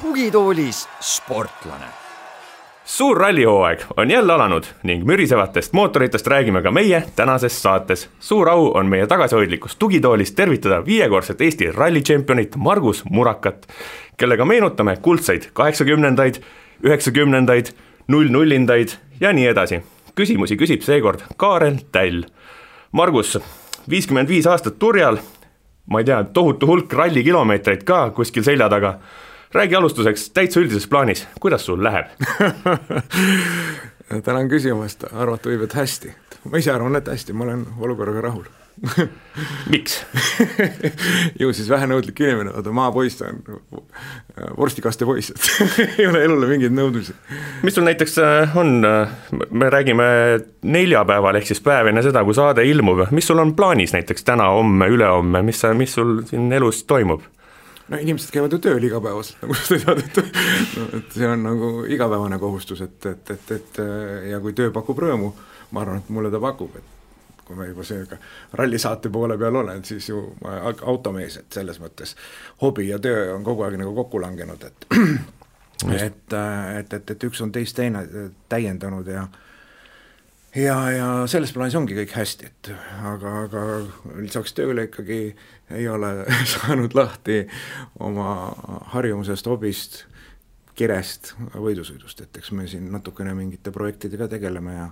tugitoolis sportlane suur rallihooaeg on jälle alanud ning mürisevatest mootoritest räägime ka meie tänases saates. suur au on meie tagasihoidlikus tugitoolis tervitada viiekordset Eesti rallitšempionit Margus Murakat, kellega meenutame kuldseid kaheksakümnendaid, üheksakümnendaid, null-nullindaid ja nii edasi. küsimusi küsib seekord Kaarel Täll. Margus, viiskümmend viis aastat turjal, ma ei tea, tohutu hulk rallikilomeetreid ka kuskil selja taga räägi alustuseks täitsa üldises plaanis, kuidas sul läheb tänan küsimast, arvata võib, et hästi. ma ise arvan, et hästi, ma olen olukorraga rahul miks ju siis vähenõudlik inimene, vaata maapoiss on vorstikaste poiss, et ei ole elule mingeid nõudmisi. mis sul näiteks äh, on, äh, me räägime neljapäeval, ehk siis päev enne seda, kui saade ilmub, mis sul on plaanis näiteks täna, homme, ülehomme, mis, mis sul siin elus toimub? no inimesed käivad ju tööl igapäevaselt, nagu sa tead, et no, et see on nagu igapäevane kohustus, et, et, et, et ja kui töö pakub rõõmu, ma arvan, et mulle ta pakub, et kui ma juba seega rallisaate poole peal olen, siis ju automees, et selles mõttes hobi ja töö on kogu aeg nagu kokku langenud, et et, et, et, et üks on teist teine täiendanud ja ja, ja selles plaanis ongi kõik hästi, et aga, aga lisaks tööle ikkagi ei ole saanud lahti oma harjumusest, hobist, kirest, võidusõidust, et eks me siin natukene mingite projektidega tegeleme ja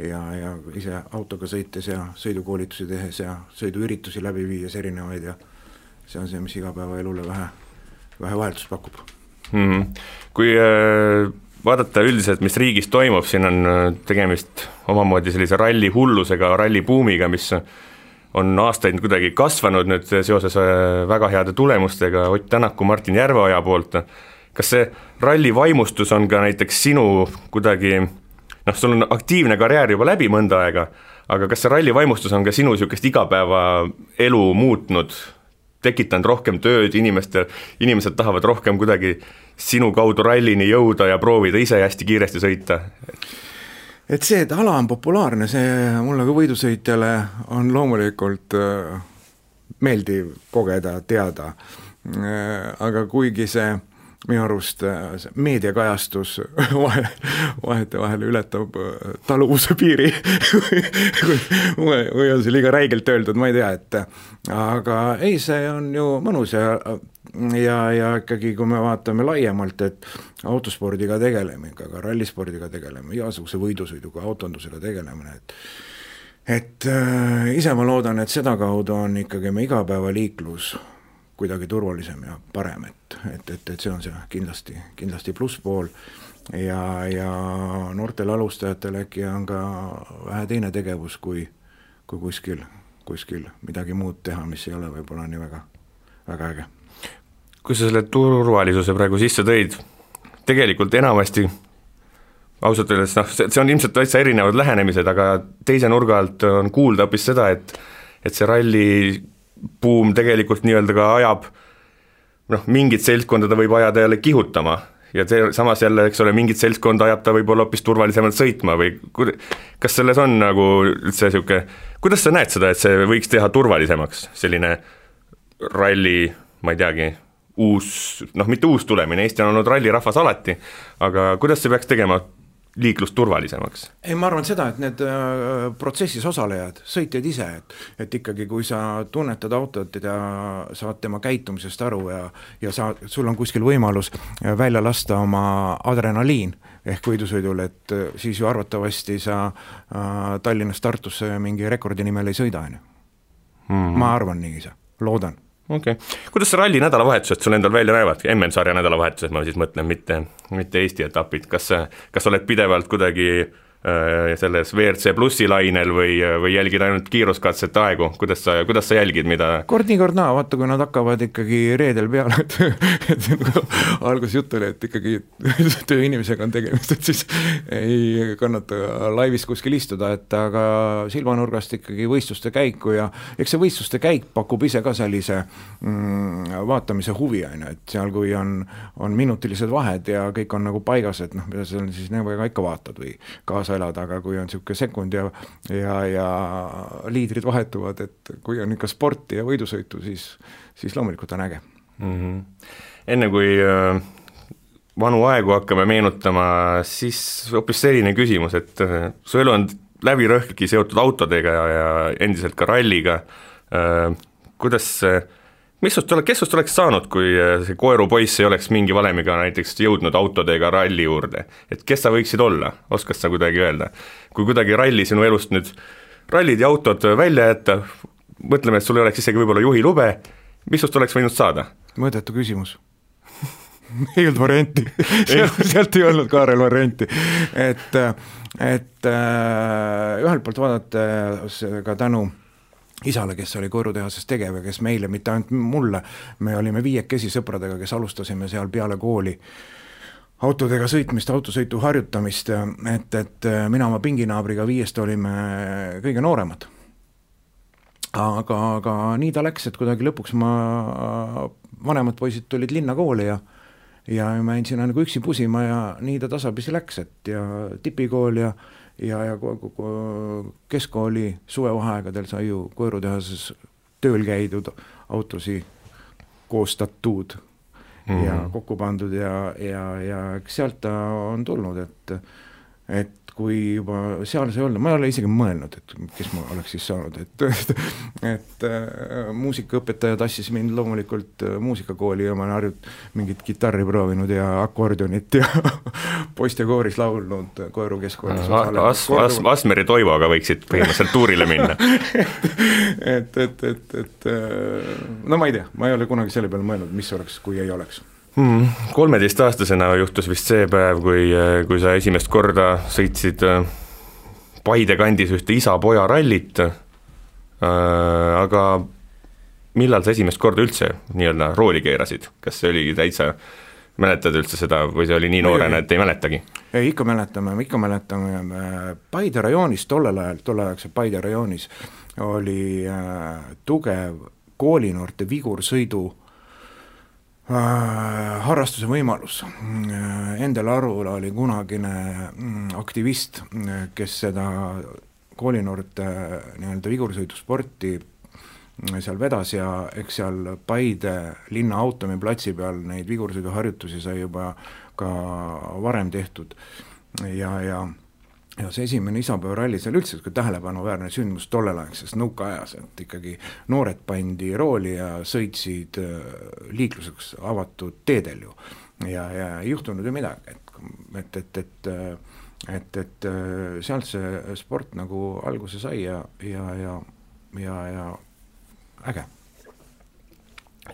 ja, ja ise autoga sõites ja sõidukoolitusi tehes ja sõiduüritusi läbi viies erinevaid ja see on see, mis igapäevaelule vähe, vähe vahetust pakub mm. -hmm. Kui äh, vaadata üldiselt, mis riigis toimub, siin on äh, tegemist omamoodi sellise ralli hullusega, rallibuumiga, mis on aastaid kuidagi kasvanud nüüd seoses äh, väga heade tulemustega Ott Tänaku, Martin Järveoja poolt, kas see ralli vaimustus on ka näiteks sinu kuidagi noh, sul on aktiivne karjäär juba läbi mõnda aega, aga kas see ralli vaimustus on ka sinu niisugust igapäevaelu muutnud, tekitanud rohkem tööd, inimestel, inimesed tahavad rohkem kuidagi sinu kaudu rallini jõuda ja proovida ise hästi kiiresti sõita? et see, et ala on populaarne, see mulle kui võidusõitjale on loomulikult äh, meeldiv kogeda, teada, äh, aga kuigi see minu arust äh, see meediakajastus vahe, vahetevahel ületab taluvuse piiri. Või, või on see liiga räigelt öeldud, ma ei tea, et aga ei, see on ju mõnus ja ja, ja ikkagi, kui me vaatame laiemalt, et autospordiga tegelemine, ka rallispordiga tegeleme, igasuguse võidusõiduga, autondusega tegelemine, et et äh, ise ma loodan, et sedakaudu on ikkagi meie igapäevaliiklus kuidagi turvalisem ja parem, et, et, et, et see on see kindlasti, kindlasti plusspool. Ja, ja noortel alustajatel äkki on ka vähe teine tegevus, kui, kui kuskil, kuskil midagi muud teha, mis ei ole võib-olla nii väga, väga äge. Kui sa selle turvalisuse praegu sisse tõid, tegelikult enamasti ausalt öeldes noh, see, see on ilmselt täitsa erinevad lähenemised, aga teise nurga alt on kuulda hoopis seda, et et see rallibuum tegelikult nii-öelda ka ajab noh, mingit seltskonda ta võib ajada jälle kihutama. Ja see, samas jälle, eks ole, mingit seltskonda ajab ta võib-olla hoopis turvalisemalt sõitma või kud-, kas selles on nagu üldse niisugune, kuidas sa näed seda, et see võiks teha turvalisemaks, selline ralli, ma ei teagi, uus, noh, mitte uus tulemine, Eesti on olnud rallirahvas alati, aga kuidas see peaks tegema liiklust turvalisemaks? ei, ma arvan seda, et need äh, protsessis osalejad, sõitjad ise, et et ikkagi, kui sa tunnetad autot ja saad tema käitumisest aru ja ja sa, sul on kuskil võimalus äh, välja lasta oma adrenaliin ehk võidusõidul, et äh, siis ju arvatavasti sa äh, Tallinnast Tartusse mingi rekordi nimel ei sõida, on ju. Mhm. ma arvan nii, loodan okei okay., kuidas ralli nädalavahetused sul endal välja näevad, MM-sarja nädalavahetused ma siis mõtlen, mitte, mitte Eesti etapid, kas, kas sa oled pidevalt kuidagi selles WRC plussi lainel või, või jälgid ainult kiiruskatsete aegu, kuidas sa, kuidas sa jälgid, mida kord nii, kord naa, vaata kui nad hakkavad ikkagi reedel peale, et et nagu alguses jutt oli, et ikkagi tööinimesega on tegemist, et siis ei kannata laivis kuskil istuda, et aga silmanurgast ikkagi võistluste käiku ja eks see võistluste käik pakub ise ka sellise mm, vaatamise huvi, on ju, et seal, kui on, on minutilised vahed ja kõik on nagu paigas, et noh, mida sa siis nagu ikka vaatad või kaasa kaasa elada, aga kui on niisugune sekund ja ja, ja liidrid vahetuvad, et kui on ikka sporti ja võidusõitu, siis, siis loomulikult on äge mm. -hmm. enne kui äh, vanu aegu hakkame meenutama, siis hoopis selline küsimus, et äh, su elu on läbi rõhki seotud autodega ja, ja endiselt ka ralliga äh,, kuidas äh, mis sust oleks, kes sust oleks saanud, kui äh, see koerupoiss ei oleks mingi valemiga näiteks jõudnud autodega ralli juurde, et kes sa võiksid olla, oskad sa kuidagi öelda? kui kuidagi ralli sinu elust nüüd, rallid ja autod välja jätta, mõtleme, et sul ei oleks isegi võib-olla juhilube, mis sust oleks võinud saada? mõõdetu küsimus. Ei olnud varianti sealt, ei olnud Kaarel varianti, et, et äh, ühelt poolt vaadates ka tänu isale, kes oli koerutehases tegev ja kes meile, mitte ainult mulle, me olime viiekesi sõpradega, kes alustasime seal peale kooli autodega sõitmist, autosõitu harjutamist, et, et mina oma pinginaabriga viiest olime kõige nooremad. aga, aga nii ta läks, et kuidagi lõpuks ma, vanemad poisid tulid linna kooli ja ja ma jäin sinna nagu üksi pusima ja nii ta tasapisi läks, et ja tipikool ja ja, ja keskkooli suvevaheaegadel sai ju koerutehases tööl käidud, autosid koostatud mm -hmm. ja mhm. kokku pandud ja, ja, ja eks sealt ta on tulnud, et et kui juba seal sai olla, ma ei ole isegi mõelnud, et kes ma oleks siis saanud, et et äh, muusikaõpetaja tassis mind loomulikult äh, muusikakooli ja ma olen harjut-, mingit kitarri proovinud ja akordionit ja poistekooris laulnud Koeru keskkoolis ah, as-, as-, Asmeri Toivoga võiksid põhimõtteliselt tuurile minna. Et, et, et, et äh, no ma ei tea, ma ei ole kunagi selle peale mõelnud, mis oleks, kui ei oleks Hmm, kolmeteistaastasena juhtus vist see päev, kui, kui sa esimest korda sõitsid äh, Paide kandis ühte isa-poja rallit, äh, aga millal sa esimest korda üldse nii-öelda rooli keerasid, kas see oli täitsa, mäletad üldse seda või see oli nii noorena, et ei mäletagi? ei, ikka mäletame, ikka mäletame, Paide rajoonis tollel ajal, tolleaegse Paide rajoonis oli äh, tugev koolinoorte vigursõidu harrastuse võimalus. Äh, Endel Arul oli kunagine mm, aktivist, kes seda koolinoorte nii-öelda vigursõidusporti mm, seal vedas ja eks seal Paide linna Automi platsi peal neid vigursõiduharjutusi sai juba ka varem tehtud ja, ja ja see esimene isapäevaralli, see oli üldse niisugune tähelepanuväärne sündmus tolleaegses nõukaajas, et ikkagi noored pandi rooli ja sõitsid äh, liikluseks avatud teedel ju. ja, ja ei juhtunud ju midagi, et, et, et, et et, et äh, sealt see sport nagu alguse sai ja, ja, ja, ja, ja äge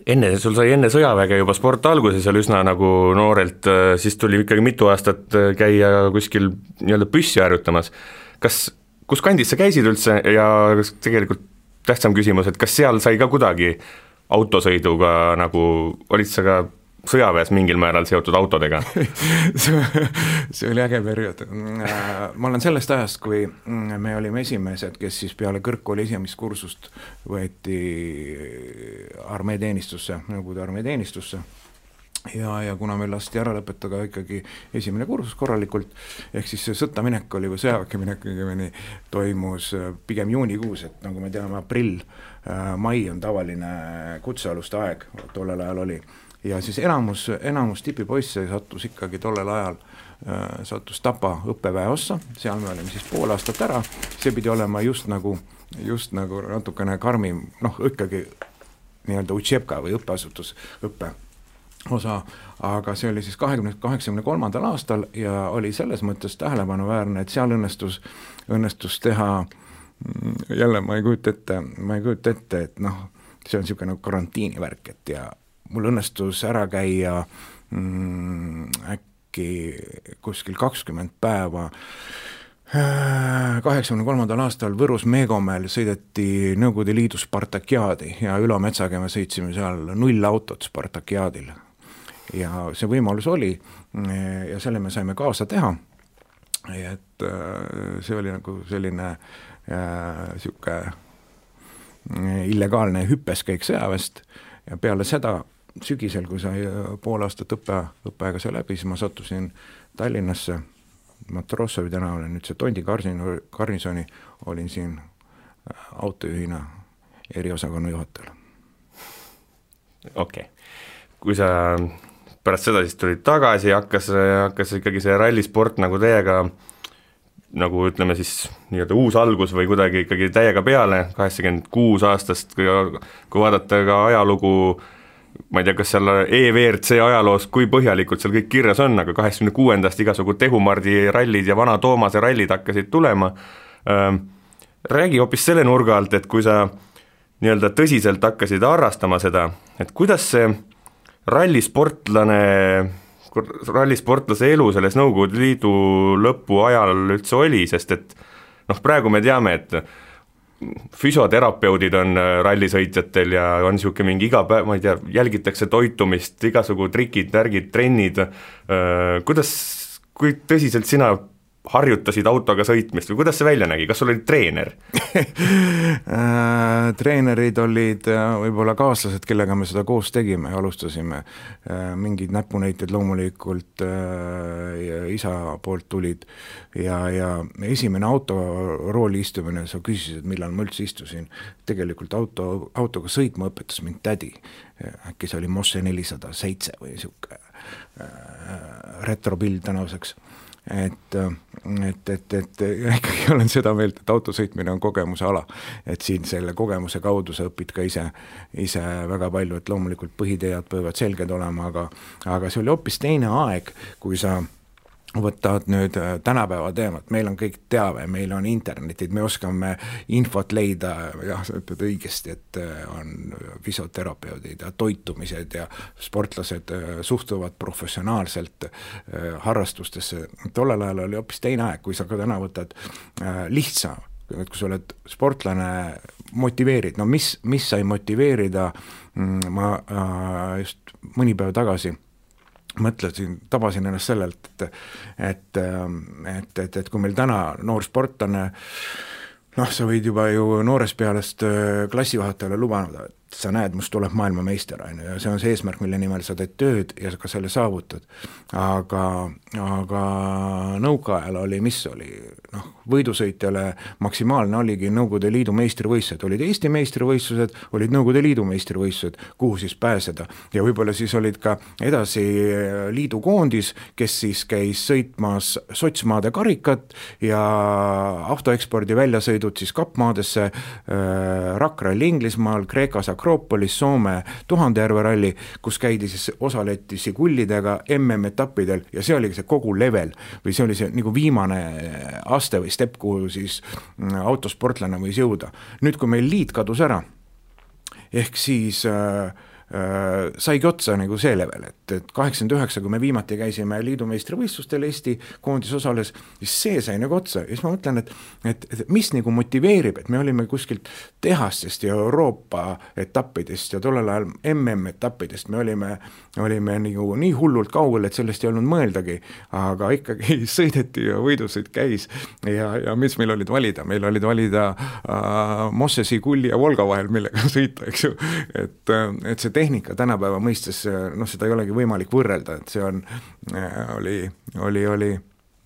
enne, sul sai enne sõjaväge juba sport alguse seal üsna nagu noorelt, äh, siis tuli ikkagi mitu aastat äh, käia kuskil nii-öelda püssi harjutamas. kas, kus kandis sa käisid üldse ja kas tegelikult tähtsam küsimus, et kas seal sai ka kuidagi autosõiduga nagu, olid sa ka sõjaväes mingil määral seotud autodega. See oli äge periood. ma olen sellest ajast, kui me olime esimesed, kes siis peale kõrgkooli esimest kursust võeti armeeteenistusse, Nõukogude armeeteenistusse. Ja, ja kuna meil lasti ära lõpetada ikkagi esimene kursus korralikult, ehk siis see sõtta minek oli või sõjaväkke minek õigemini toimus pigem juunikuus, et nagu me teame, aprill, mai on tavaline kutsealuste aeg, tollel ajal oli ja siis enamus, enamus tipipoisse sattus ikkagi tollel ajal äh,, sattus Tapa õppeväe ossa, seal me olime siis pool aastat ära, see pidi olema just nagu, just nagu natukene karmim, noh ikkagi nii-öelda Utšepka või õppeasutus, õppe osa, aga see oli siis kahekümne, kaheksakümne kolmandal aastal ja oli selles mõttes tähelepanuväärne, et seal õnnestus, õnnestus teha mm, jälle ma ei kujuta ette, ma ei kujuta ette, et noh, see on niisugune nagu karantiinivärk, et ja mul õnnestus ära käia mm, äkki kuskil kakskümmend päeva. Kaheksakümne kolmandal aastal Võrus Meegomäel sõideti Nõukogude Liidu Spartakiaadi ja Ülo Metsaga me sõitsime seal nullautot Spartakiaadil. ja see võimalus oli ja selle me saime kaasa teha, et äh, see oli nagu selline niisugune äh, äh, illegaalne hüppeskäik sõjaväest. Ja peale seda sügisel, kui sai pool aastat õppe, õppeaega sai läbi, siis ma sattusin Tallinnasse Matrossovi tänavale, nüüd see Tondi karsin-, garnisoni, olin siin äh, autojuhina eriosakonna juhatajal. okei okay., kui sa pärast seda siis tulid tagasi, hakkas, hakkas ikkagi see rallisport nagu täiega nagu ütleme siis nii-öelda uus algus või kuidagi ikkagi täiega peale, kaheksakümmend kuus aastast, kui vaadata ka ajalugu äh, ma ei tea, kas seal EVRC ajaloos, kui põhjalikult seal kõik kirjas on, aga kaheksakümne kuuendast igasugu Tehumardi rallid ja Vana Toomase rallid hakkasid tulema, räägi hoopis selle nurga alt, et kui sa nii-öelda tõsiselt hakkasid harrastama seda, et kuidas see rallisportlane, rallisportlase elu selles Nõukogude Liidu lõpu ajal üldse oli, sest et noh, praegu me teame, et füsioterapeudid on äh, rallisõitjatel ja on niisugune mingi iga päev, ma ei tea, jälgitakse toitumist, igasugu trikid, värgid, trennid, äh, kuidas, kui tõsiselt sina harjutasid autoga sõitmist või kuidas see välja nägi, kas sul oli treener? Äh, treenerid olid äh, võib-olla kaaslased, kellega me seda koos tegime alustasime, äh, mingid näpunäited loomulikult isa poolt tulid. Ja, ja esimene autorooli istumine, sa küsisid, millal ma üldse istusin, tegelikult auto, autoga sõitma õpetas mind tädi, äkki see oli Mosse nelisada seitse või niisugune retropill tänaseks et, et, et, et ikkagi olen seda meelt, et autosõitmine on kogemuse ala. et siin selle kogemuse kaudu sa õpid ka ise, ise väga palju, et loomulikult põhiteed peavad selged olema, aga aga see oli hoopis teine aeg, kui sa võtavad nüüd äh, tänapäeva teemat, meil on kõik teave, meil on internetid, me oskame infot leida, jah, sa ütled õigesti, et äh, on füsioterapeudid ja toitumised ja sportlased äh, suhtuvad professionaalselt harrastustesse, tollel ajal oli hoopis teine aeg, kui sa ka täna võtad lihtsa, et kui sa oled sportlane, motiveerid, no mis, mis sai motiveerida, mm, ma just mõni päev tagasi mõtlesin, tabasin ennast sellelt, et et, et, et, et kui meil täna noor sportlane noh, sa võid juba ju noorest pealest äh, klassijuhatajale lubada, et sa näed, must tuleb maailmameister, on ju, ja see on see eesmärk, mille nimel sa teed tööd ja ka selle saavutad. aga, aga nõukaajal oli, mis oli, noh, võidusõitjale maksimaalne oligi Nõukogude Liidu meistrivõistlused, olid Eesti meistrivõistlused, olid Nõukogude Liidu meistrivõistlused, kuhu siis pääseda. ja võib-olla siis olid ka edasi liidu koondis, kes siis käis sõitmas sotsmaade karikat ja autoekspordi väljasõidud siis kappmaadesse äh,, Rakk-ralli Inglismaal, Kreekas Akropolis, Soome Tuhandejärve ralli, kus käidi siis, osaleti Žigulidega MM-etappidel ja see oligi see kogu level või see oli see nagu viimane aste või step, kuhu siis mm, autosportlane võis jõuda. nüüd, kui meil liit kadus ära, ehk siis äh, äh, saigi otsa nagu see level, et, et kaheksakümmend üheksa, kui me viimati käisime liidu meistrivõistlustel, Eesti koondis osales, siis see sai nagu otsa. Ja siis ma mõtlen, et et, et mis nagu motiveerib, et me olime kuskilt tehastest ja Euroopa etappidest ja tollel ajal MM-etappidest me olime, olime nagu nii hullult kaugel, et sellest ei olnud mõeldagi, aga ikkagi sõideti ja võidusõit käis. Ja, ja mis meil olid valida, meil olid valida äh, Mossesi, Kulli ja Volga vahel, millega sõita, eks ju, et, et see tehnika tänapäeva mõistes, noh, seda ei olegi võimalik võrrelda, et see on, oli, oli, oli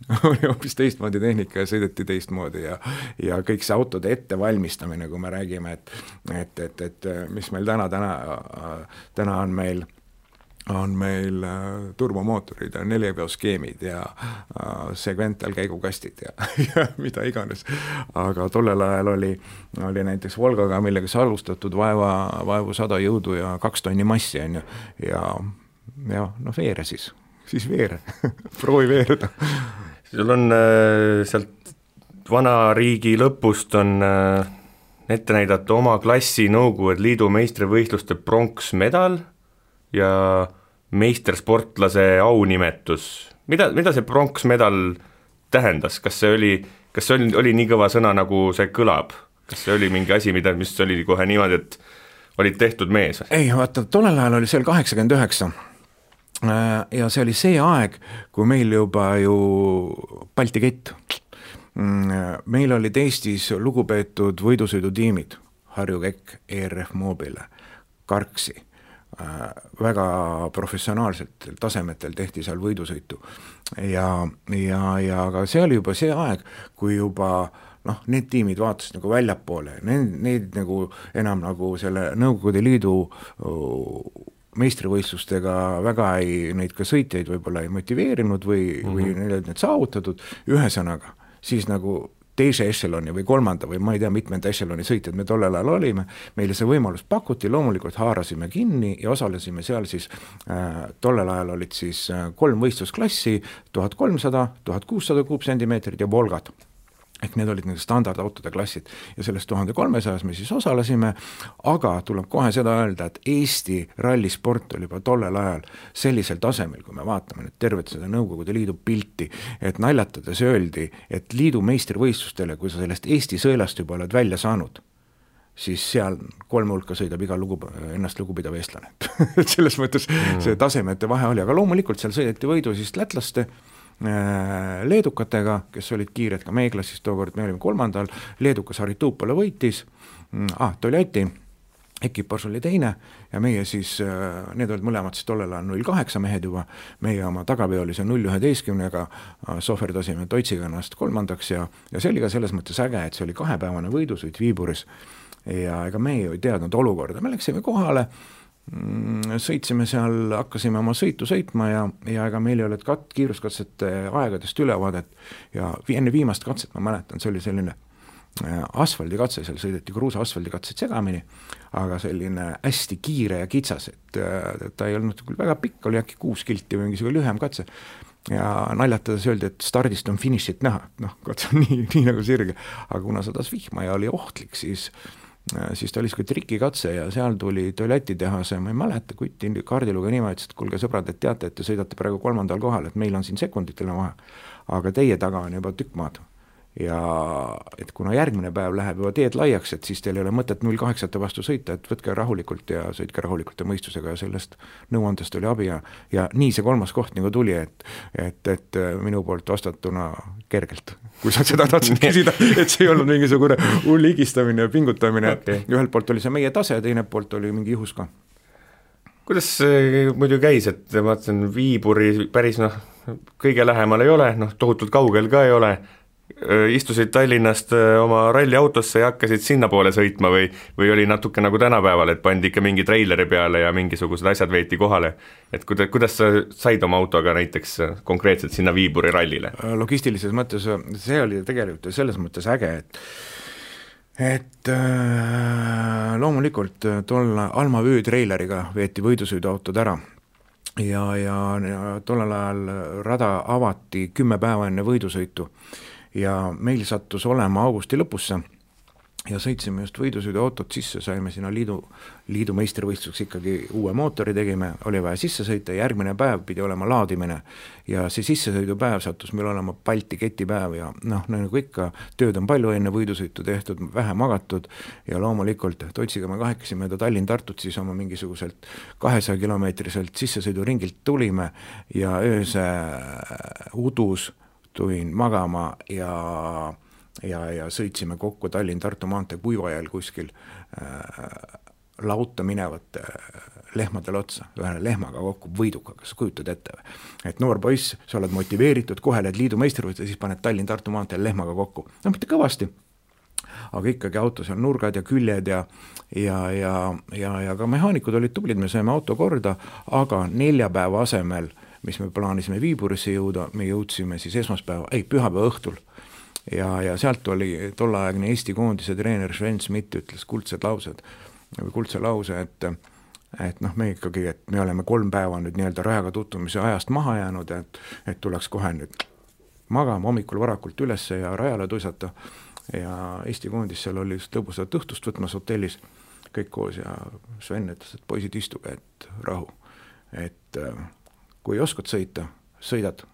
oli hoopis teistmoodi tehnika ja sõideti teistmoodi ja ja kõik see autode ettevalmistamine, kui me räägime, et et, et, et mis meil täna, täna, täna on meil on meil äh, turbomootorid ja neljaveoskeemid ja äh, segmental käigukastid ja, ja mida iganes. aga tollel ajal oli, oli näiteks Volgaga, millega sai alustatud vaeva, vaevu sada jõudu ja kaks tonni massi, on ju, ja, ja noh, veere siis, siis veere proovi veereda. sul on äh, sealt vana riigi lõpust on ette näidata oma klassi Nõukogude Liidu meistrivõistluste pronksmedal ja meistersportlase aunimetus, mida, mida see pronksmedal tähendas, kas see oli kas see oli, oli nii kõva sõna, nagu see kõlab? kas see oli mingi asi, mida, mis oli kohe niimoodi, et olid tehtud mees? ei, vaata, tollel ajal oli seal kaheksakümmend üheksa. Äh, ja see oli see aeg, kui meil juba ju Balti kett, mm, meil olid Eestis lugupeetud võidusõidutiimid, Harju Kekk, ERF Mobile, Karksi, äh, väga professionaalsetel tasemetel tehti seal võidusõitu. ja, ja, ja aga see oli juba see aeg, kui juba noh, need tiimid vaatasid nagu väljapoole, need, neid nagu enam nagu selle Nõukogude Liidu meistrivõistlustega väga ei, neid ka sõitjaid võib-olla ei motiveerinud või mm, -hmm. või mhm. neil olid need saavutatud, ühesõnaga, siis nagu teise ešeloni või kolmanda või ma ei tea, mitmenda ešeloni sõitjad me tollel ajal olime, meile see võimalus pakuti, loomulikult haarasime kinni ja osalesime seal siis äh,, tollel ajal olid siis äh, kolm võistlusklassi, tuhat kolmsada, tuhat kuussada kuupsentimeetrit ja Volgad ehk need olid need standardautode klassid ja selles tuhande kolmesajas me siis osalesime, aga tuleb kohe seda öelda, et Eesti rallisport oli juba tollel ajal sellisel tasemel, kui me vaatame nüüd tervet seda Nõukogude Liidu pilti, et naljatades öeldi, et liidu meistrivõistlustele, kui sa sellest Eesti sõelast juba oled välja saanud, siis seal kolme hulka sõidab iga lugu, ennast lugupidav eestlane et selles mõttes mm. see tasemete vahe oli, aga loomulikult seal sõideti võidu siis lätlaste leedukatega, kes olid kiired ka meie klassis tookord, me olime kolmandal, leedukas Harri Tuupola võitis mm,, ah, Toljati ekipaaž oli teine ja meie siis, äh, need olid mõlemad siis tollel ajal null kaheksa mehed juba, meie oma tagaveolise null üheteistkümnega äh, sohverdasime Toitsiga ennast kolmandaks ja, ja see oli ka selles mõttes äge, et see oli kahepäevane võidusõit Viiburis. Ja ega me ju ei teadnud olukorda, me läksime kohale sõitsime seal, hakkasime oma sõitu sõitma ja, ja ega meil ei olnud kat-, kiiruskatsete aegadest ülevaadet. Ja enne viimast katset ma mäletan, see oli selline äh, asfaldikatse, seal sõideti kruusa asfaldikatseid segamini, aga selline hästi kiire ja kitsas, et äh, ta ei olnud küll väga pikk, oli äkki kuus kilti või mingisugune lühem katse, ja naljatades öeldi, et stardist on finišit näha, noh, katse on nii, nii nagu sirge, aga kuna sadas vihma ja oli ohtlik, siis Äh, siis ta oli niisugune trikikatse ja seal tuli Toileti tehase, ma ei mäleta, kutt kaardilugeja nime, ütles, et kuulge sõbrad, et teate, et te sõidate praegu kolmandal kohal, et meil on siin sekunditele vahe, aga teie taga on juba tükk maad ja et kuna järgmine päev läheb juba teed laiaks, et siis teil ei ole mõtet null kaheksate vastu sõita, et võtke rahulikult ja sõitke rahulikult ja mõistusega ja sellest nõuandest oli abi ja ja nii see kolmas koht nagu tuli, et et, et minu poolt vastatuna kergelt, kui sa seda tahtsid küsida, et see ei olnud mingisugune hull higistamine ja pingutamine okay., et ühelt poolt oli see meie tase, teiselt poolt oli mingi juhus ka. kuidas see muidu käis, et ma vaatasin, Viiburi päris noh, kõige lähemal ei ole, noh tohutult kaugel ka ei ole istusid Tallinnast oma ralliautosse ja hakkasid sinnapoole sõitma või, või oli natuke nagu tänapäeval, et pandi ikka mingi treileri peale ja mingisugused asjad veeti kohale. et kuida-, kuidas sa said oma autoga näiteks konkreetselt sinna Viiburi rallile? logistilises mõttes see oli tegelikult selles mõttes äge, et et äh, loomulikult tol Alma Vöö treileriga veeti võidusõiduautod ära ja, ja, ja tollel ajal rada avati kümme päeva enne võidusõitu ja meil sattus olema augusti lõpusse ja sõitsime just võidusõiduautot sisse, saime sinna liidu, liidu meistrivõistluseks ikkagi uue mootori tegime, oli vaja sisse sõita, järgmine päev pidi olema laadimine. ja see sissesõidupäev sattus meil olema Balti ketipäev ja noh, nagu ikka, tööd on palju enne võidusõitu tehtud, vähe magatud ja loomulikult Toitsiga me kahekesi mööda Tallinn-Tartut siis oma mingisuguselt kahesaja kilomeetriselt sissesõiduringilt tulime ja ööse udus tulin magama ja ja, ja sõitsime kokku Tallinn-Tartu maantee kuivajal kuskil äh, lauta minevate lehmadele otsa, ühe lehmaga kokku võiduga, kas sa kujutad ette või? et noor poiss, sa oled motiveeritud, kohe lähed liidu meistrivõistlusele, siis paned Tallinn-Tartu maanteel lehmaga kokku, no mitte kõvasti, aga ikkagi autos on nurgad ja küljed ja ja, ja, ja, ja ka mehaanikud olid tublid, me saime auto korda, aga neljapäeva asemel äh, mis me plaanisime Viiburisse jõuda, me jõudsime siis esmaspäeva, ei, pühapäeva õhtul. ja, ja sealt oli tolleaegne Eesti koondise treener Sven Schmidt ütles kuldsed laused või kuldse lause, et et noh, me ikkagi, et me oleme kolm päeva nüüd nii-öelda rajaga tutvumise ajast maha jäänud, et et tuleks kohe nüüd magama hommikul varakult üles ja rajale tuisata ja Eesti koondis seal oli just lõbusat õhtust võtmas hotellis, kõik koos ja Sven ütles, et poisid, istuge, et rahu. et äh, kui oskad sõita, sõidad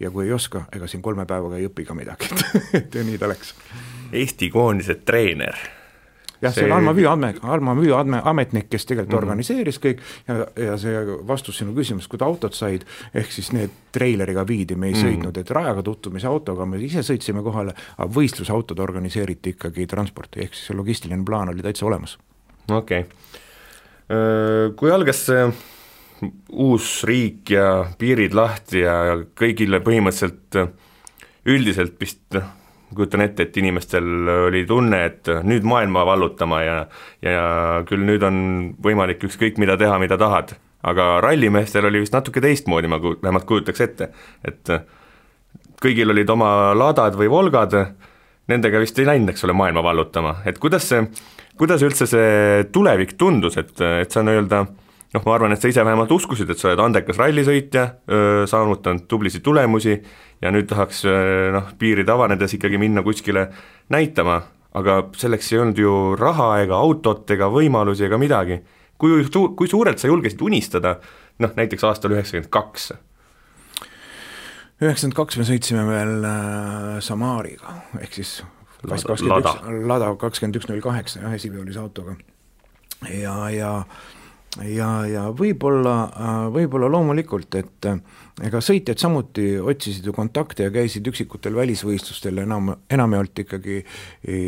ja kui ei oska, ega siin kolme päevaga ei õpi ka midagi, et nii ta läks. Eesti koondise treener jah, see oli Alma Müü amet, Alma Müü ametnik, kes tegelikult mm -hmm. organiseeris kõik ja, ja see vastus sinu küsimus, kui ta autot said, ehk siis need treileriga viidi, me ei mm -hmm. sõitnud, et rajaga tutvumise autoga me ise sõitsime kohale, aga võistlusautod organiseeriti ikkagi transporti, ehk siis see logistiline plaan oli täitsa olemas. okei okay., kui algas see uus riik ja piirid lahti ja, ja kõigile põhimõtteliselt üldiselt vist noh, kujutan ette, et inimestel oli tunne, et nüüd maailma vallutama ja ja küll nüüd on võimalik ükskõik mida teha, mida tahad. aga rallimeestel oli vist natuke teistmoodi, ma ku-, vähemalt kujutaks ette, et kõigil olid oma Ladad või Volgad, nendega vist ei läinud, eks ole, maailma vallutama, et kuidas see, kuidas üldse see tulevik tundus, et, et sa nii-öelda noh, ma arvan, et sa ise vähemalt uskusid, et sa oled andekas rallisõitja, saavutanud tublisid tulemusi ja nüüd tahaks noh, piirid avanedes ikkagi minna kuskile näitama, aga selleks ei olnud ju raha ega autot ega võimalusi ega midagi. kui su-, kui suurelt sa julgesid unistada noh, näiteks aastal üheksakümmend kaks? üheksakümmend kaks me sõitsime veel Samariga, ehk siis Lada, Lada kakskümmend üks null kaheksa jah, esiveolise autoga. ja, ja ja, ja võib-olla, äh, võib-olla loomulikult, et äh, ega sõitjad samuti otsisid ju kontakte ja käisid üksikutel välisvõistlustel enam, enamjaolt ikkagi e,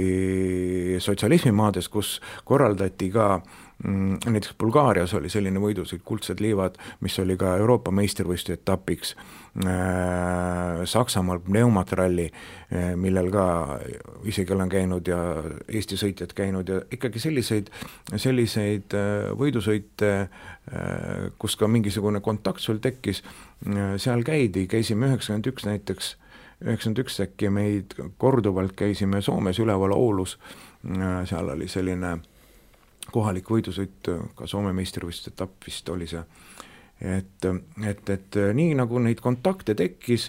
sotsialismimaades, kus korraldati ka mm, näiteks Bulgaarias oli selline võidusõit Kuldsed liivad, mis oli ka Euroopa meistrivõistluste etapiks Äh, Saksamaal pneumatralli, äh, millel ka isegi olen käinud ja Eesti sõitjad käinud ja ikkagi selliseid, selliseid äh, võidusõite, kus ka mingisugune kontakt sul tekkis, seal käidi, käisime üheksakümmend üks näiteks, üheksakümmend üks äkki meid korduvalt käisime Soomes üleval Oulus, seal oli selline kohalik võidusõit, ka Soome meistrivõistluste etapp vist oli see. Et, et, et nii, nagu neid kontakte tekkis,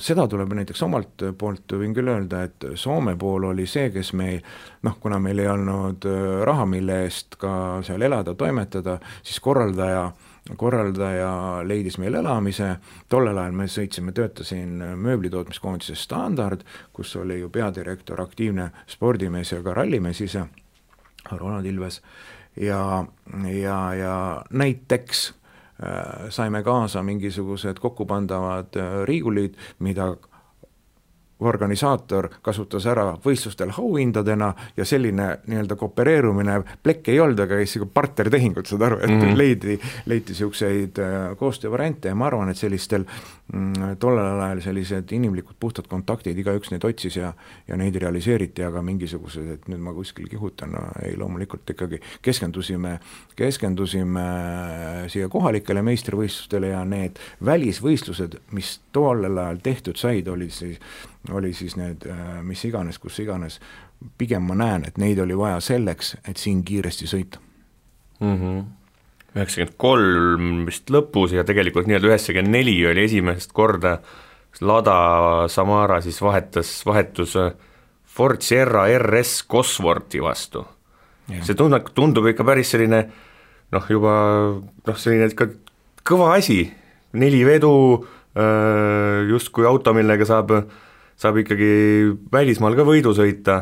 seda tuleb näiteks omalt poolt, võin küll öelda, et Soome pool oli see, kes meil noh, kuna meil ei olnud raha, mille eest ka seal elada, toimetada, siis korraldaja korraldaja leidis meil elamise, tollel ajal me sõitsime, töötasin mööblitootmiskoondises Standard, kus oli ju peadirektor aktiivne spordimees ja ka rallimees ise, Ronald Ilves, ja, ja, ja näiteks Äh, saime kaasa mingisugused kokkupandavad äh, riigulid, mida organisaator kasutas ära võistlustel auhindadena ja selline nii-öelda koopereerumine, plekk ei olnud, aga käis sihuke partnertehingud, saad aru, et mm -hmm. leidi, leiti niisuguseid äh, koostöövariante ja ma arvan, et sellistel mm, tollel ajal sellised inimlikud puhtad kontaktid, igaüks neid otsis ja ja neid realiseeriti, aga mingisugused, et nüüd ma kuskil kihutan, no ei, loomulikult ikkagi keskendusime, keskendusime siia kohalikele meistrivõistlustele ja need välisvõistlused, mis tollel ajal tehtud said, olid siis oli siis need äh, mis iganes, kus iganes, pigem ma näen, et neid oli vaja selleks, et siin kiiresti sõita. Mm. -hmm üheksakümmend kolm vist lõpus ja tegelikult nii-öelda üheksakümmend neli oli esimest korda. Lada Samara siis vahetas, vahetus äh, Ford Sierra RS Cosworthi vastu. see tundub, tundub ikka päris selline noh, juba noh, selline ikka kõva asi, neli vedu, äh, justkui auto, millega saab saab ikkagi välismaal ka võidu sõita,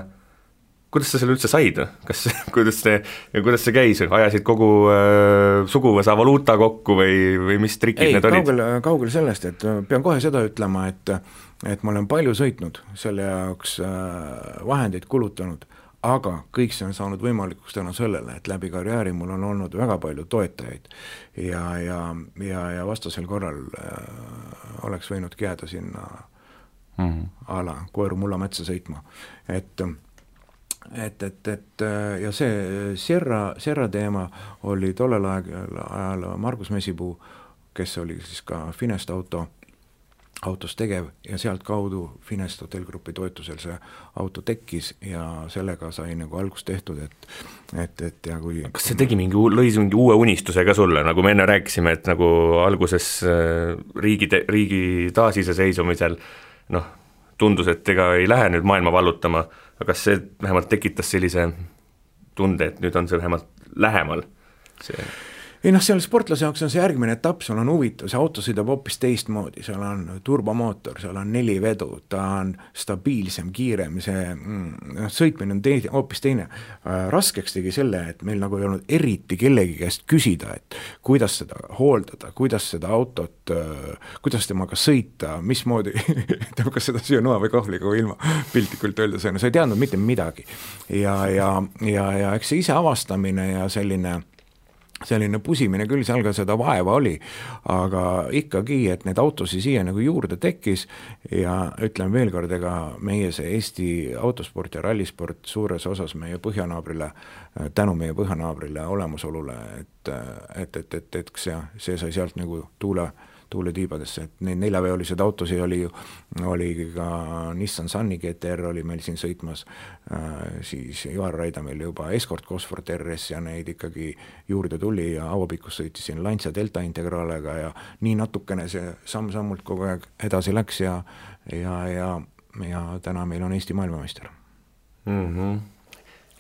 kuidas sa selle üldse said, kas, kuidas see, kuidas see käis, ajasid kogu äh, suguvõsa valuuta kokku või, või mis trikid ei, need olid? kaugel, kaugel sellest, et pean kohe seda ütlema, et et ma olen palju sõitnud, selle jaoks äh, vahendeid kulutanud, aga kõik see on saanud võimalikuks tänu sellele, et läbi karjääri mul on olnud väga palju toetajaid. Ja, ja, ja, ja vastasel korral äh, oleks võinudki jääda sinna äh, mm -hmm. a la koeru mullametsa sõitma, et et, et, et ja see Sierra, Sierra teema oli tollel ajal, ajal Margus Mesipuu, kes oli siis ka Finest auto, autos tegev ja sealtkaudu Finest hotellgrupi toetusel see auto tekkis ja sellega sai nagu algust tehtud, et et, et ja kui kas see tegi mingi, lõi mingi uue unistuse ka sulle, nagu me enne rääkisime, et nagu alguses äh, riigi, riigi taasiseseisvumisel äh, noh, tundus, et ega ei lähe nüüd maailma vallutama, aga kas see vähemalt tekitas sellise tunde, et nüüd on see vähemalt lähemal, see ei noh, seal sportlase jaoks on see järgmine etapp, sul on huvitav, see auto sõidab hoopis teistmoodi, seal on turbomootor, seal on neli vedu, ta on stabiilsem, kiirem, see mm, noh, sõitmine on tei-, hoopis teine. Äh, raskeks tegi selle, et meil nagu ei olnud eriti kellegi käest küsida, et kuidas seda hooldada, kuidas seda autot, äh, kuidas temaga sõita, mismoodi tähendab, kas seda süüa noa või kohvliga või ilma, piltlikult öeldes, on ju, sa ei teadnud mitte midagi. ja, ja, ja, ja eks see iseavastamine ja selline selline pusimine küll, seal ka seda vaeva oli, aga ikkagi, et neid autosid siia nagu juurde tekkis ja ütlen veel kord, ega meie see Eesti autosport ja rallisport suures osas meie põhjanaabrile, tänu meie põhjanaabrile olemasolule, et, et, et, et, et see, see sai sealt nagu tuule tuuletiibadesse, et neid neljaveolised autosid oli ju, oli ka Nissan Sunny GTR oli meil siin sõitmas äh,, siis Ivar Raida meil juba Escort Cosworth RS ja neid ikkagi juurde tuli ja Avo Pikkus sõitis siin Lancia Delta integraalega ja nii natukene see samm-sammult kogu aeg edasi läks ja ja, ja, ja täna meil on Eesti maailmameister mm. -hmm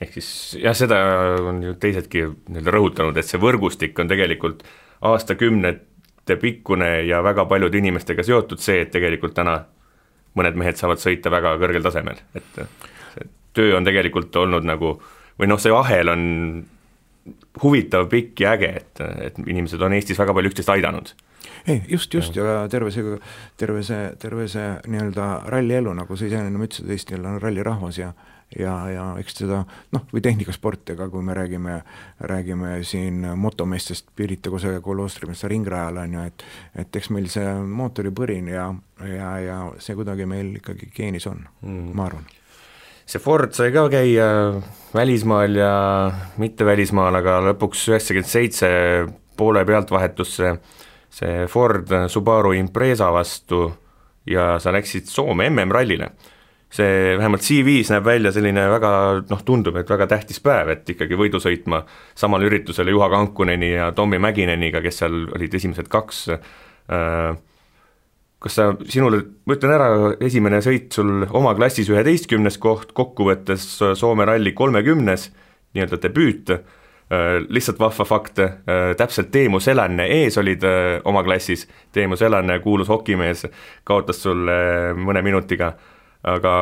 ehk siis jah, seda on ju teisedki nii-öelda rõhutanud, et see võrgustik on tegelikult aastakümned pikkune ja väga paljude inimestega seotud see, et tegelikult täna mõned mehed saavad sõita väga kõrgel tasemel, et see töö on tegelikult olnud nagu või noh, see ahel on huvitav, pikk ja äge, et, et inimesed on Eestis väga palju üksteist aidanud. ei, just, just ja terve see, terve see, terve see nii-öelda rallielu, nagu sa ise enne ütlesid, Eestil on rallirahvas ja ja, ja eks seda noh, või tehnikasport, ega kui me räägime, räägime siin motomeestest, Pirita Kosega koloostrimeest ringrajal, on ju, et et eks meil see mootoripõrin ja, ja, ja see kuidagi meil ikkagi geenis on mm., ma arvan see Ford sai ka käia välismaal ja mitte välismaal, aga lõpuks üheksakümmend seitse poole pealt vahetus see, see Ford Subaru Impreza vastu ja sa läksid Soome MM-rallile see vähemalt CV-s näeb välja selline väga noh, tundub, et väga tähtis päev, et ikkagi võidu sõitma samale üritusele Juha Kankuneni ja Tommy Mäkineniga, kes seal olid esimesed kaks. Äh, kas sa, sinule, ma ütlen ära, esimene sõit sul oma klassis üheteistkümnes koht, kokkuvõttes Soome ralli kolmekümnes, nii-öelda debüüt, äh, lihtsalt vahva fakt, äh, täpselt Teemu Selänne ees olid oma klassis, Teemu Selänne, kuulus hokimees, kaotas sulle mõne minutiga aga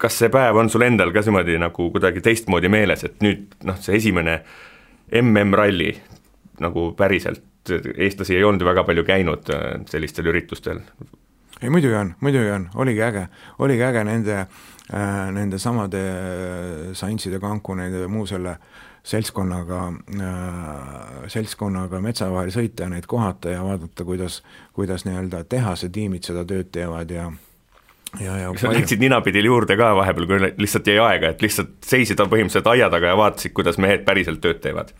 kas see päev on sul endal ka niimoodi nagu kuidagi teistmoodi meeles, et nüüd noh, see esimene MM-ralli nagu päriselt, eestlasi ei olnud ju väga palju käinud äh, sellistel üritustel. ei muidugi on, muidugi on, oligi äge, oligi äge nende äh,, nende samade äh, Saintside, Canconide ja muu selle seltskonnaga äh,, seltskonnaga metsa vahel sõita ja neid kohata ja vaadata, kuidas, kuidas nii-öelda tehase tiimid seda tööd teevad ja ja sa läksid ninapidi juurde ka vahepeal, kui lihtsalt jäi aega, et lihtsalt seisid põhimõtteliselt aia taga ja vaatasid, kuidas mehed päriselt tööd teevad?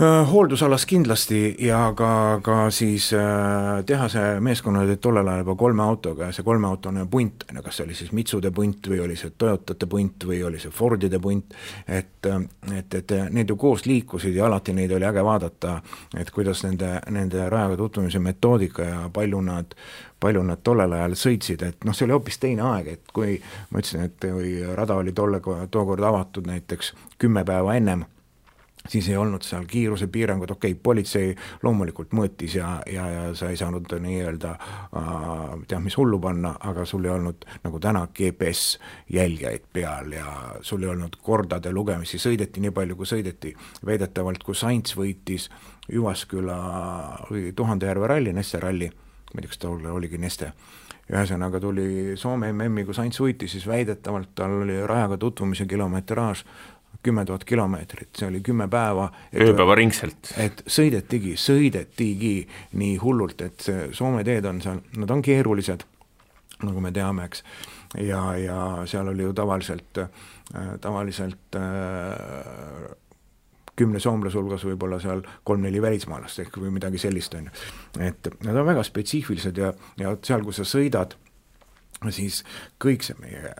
Äh, hooldusalas kindlasti ja ka, ka siis äh, tehase meeskonnad olid tollel ajal juba kolme autoga ja see kolmeautone punt, on ju, kas see oli siis Mitsude punt või oli see Toyotate punt või oli see Fordide punt, et, äh, et, et need ju koos liikusid ja alati neid oli äge vaadata, et kuidas nende, nende rajaga tutvumise metoodika ja palju nad palju nad tollel ajal sõitsid, et noh, see oli hoopis teine aeg, et kui ma ütlesin, et kui rada oli tolle, tookord avatud näiteks kümme päeva ennem, siis ei olnud seal kiirusepiirangud, okei okay,, politsei loomulikult mõõtis ja, ja, ja sa ei saanud nii-öelda äh, tead mis hullu panna, aga sul ei olnud nagu täna GPS jälgijaid peal ja sul ei olnud kordade lugemisi, sõideti nii palju, kui sõideti, väidetavalt kui Sainz võitis Jyvaskyla või Tuhandejärve ralli, Nesse ralli ma ei tea, kas tol oligi Neste, ühesõnaga tuli Soome MM-i, kus Ants võitis, siis väidetavalt tal oli rajaga tutvumise kilometraaž kümme tuhat kilomeetrit, see oli kümme päeva. ööpäevaringselt. et sõidetigi, sõidetigi nii hullult, et Soome teed on seal, nad on keerulised, nagu me teame, eks, ja, ja seal oli ju tavaliselt, tavaliselt äh, kümne soomlase hulgas võib-olla seal kolm-neli välismaalast ehk või midagi sellist, on ju. et nad on väga spetsiifilised ja, ja seal, kus sa sõidad, siis kõik see meie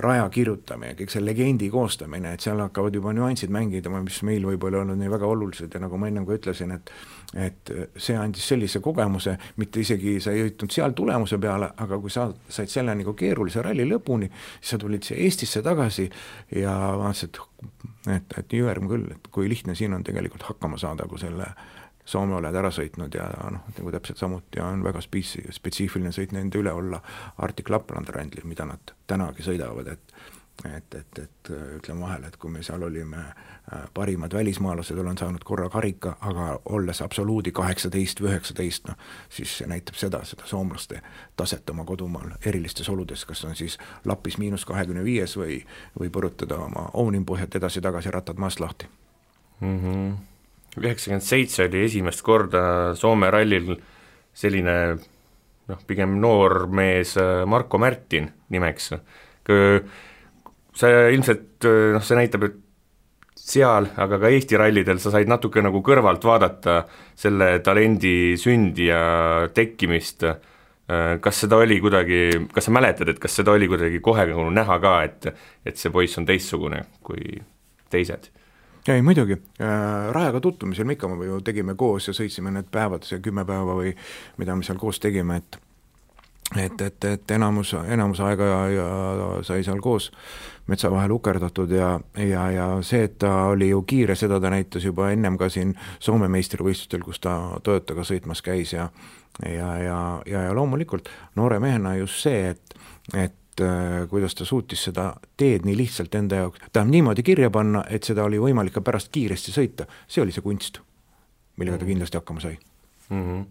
raja kirjutamine, kõik see legendi koostamine, et seal hakkavad juba nüansid mängima, mis meil võib-olla ei olnud nii väga olulised ja nagu ma ennem ka ütlesin, et et see andis sellise kogemuse, mitte isegi sa ei jõudnud seal tulemuse peale, aga kui sa said selle nagu keerulise ralli lõpuni, siis sa tulid siia Eestisse tagasi ja vaatasid, et, et jõerm küll, et kui lihtne siin on tegelikult hakkama saada, kui selle Soome oled ära sõitnud ja noh, nagu täpselt samuti on väga spetsi-, spetsiifiline sõit nende üle olla Arctic Lapland rallil, mida nad tänagi sõidavad, et et, et, et ütleme vahele, et kui me seal olime äh, parimad välismaalased, olen saanud korra karika, aga olles absoluudi kaheksateist või üheksateist, noh, siis see näitab seda, seda soomlaste taset oma kodumaal erilistes oludes, kas on siis lapis miinus kahekümne viies või, või põrutada oma ooninpuhjat edasi-tagasi, rattad maast lahti mm. -hmm üheksakümmend seitse oli esimest korda Soome rallil selline noh, pigem noor mees äh, Marko Märtin nimeks, see ilmselt noh, see näitab, et seal, aga ka Eesti rallidel sa said natuke nagu kõrvalt vaadata selle talendi sündi ja tekkimist, kas seda oli kuidagi, kas sa mäletad, et kas seda oli kuidagi kohe nagu näha ka, et et see poiss on teistsugune kui teised? Ei muidugi. Äh,, rajaga tutvumisel me ikka ju tegime koos ja sõitsime need päevad, see kümme päeva või mida me seal koos tegime, et et, et, et enamus, enamus aega ja, ja sai seal koos metsa vahel ukerdatud ja, ja, ja see, et ta oli ju kiire, seda ta näitas juba ennem ka siin Soome meistrivõistlustel, kus ta Toyotaga sõitmas käis ja ja, ja, ja, ja loomulikult noore mehena just see, et, et kuidas ta suutis seda teed nii lihtsalt enda jaoks, tähendab niimoodi kirja panna, et seda oli võimalik ka pärast kiiresti sõita, see oli see kunst, millega ta kindlasti hakkama sai mm. -hmm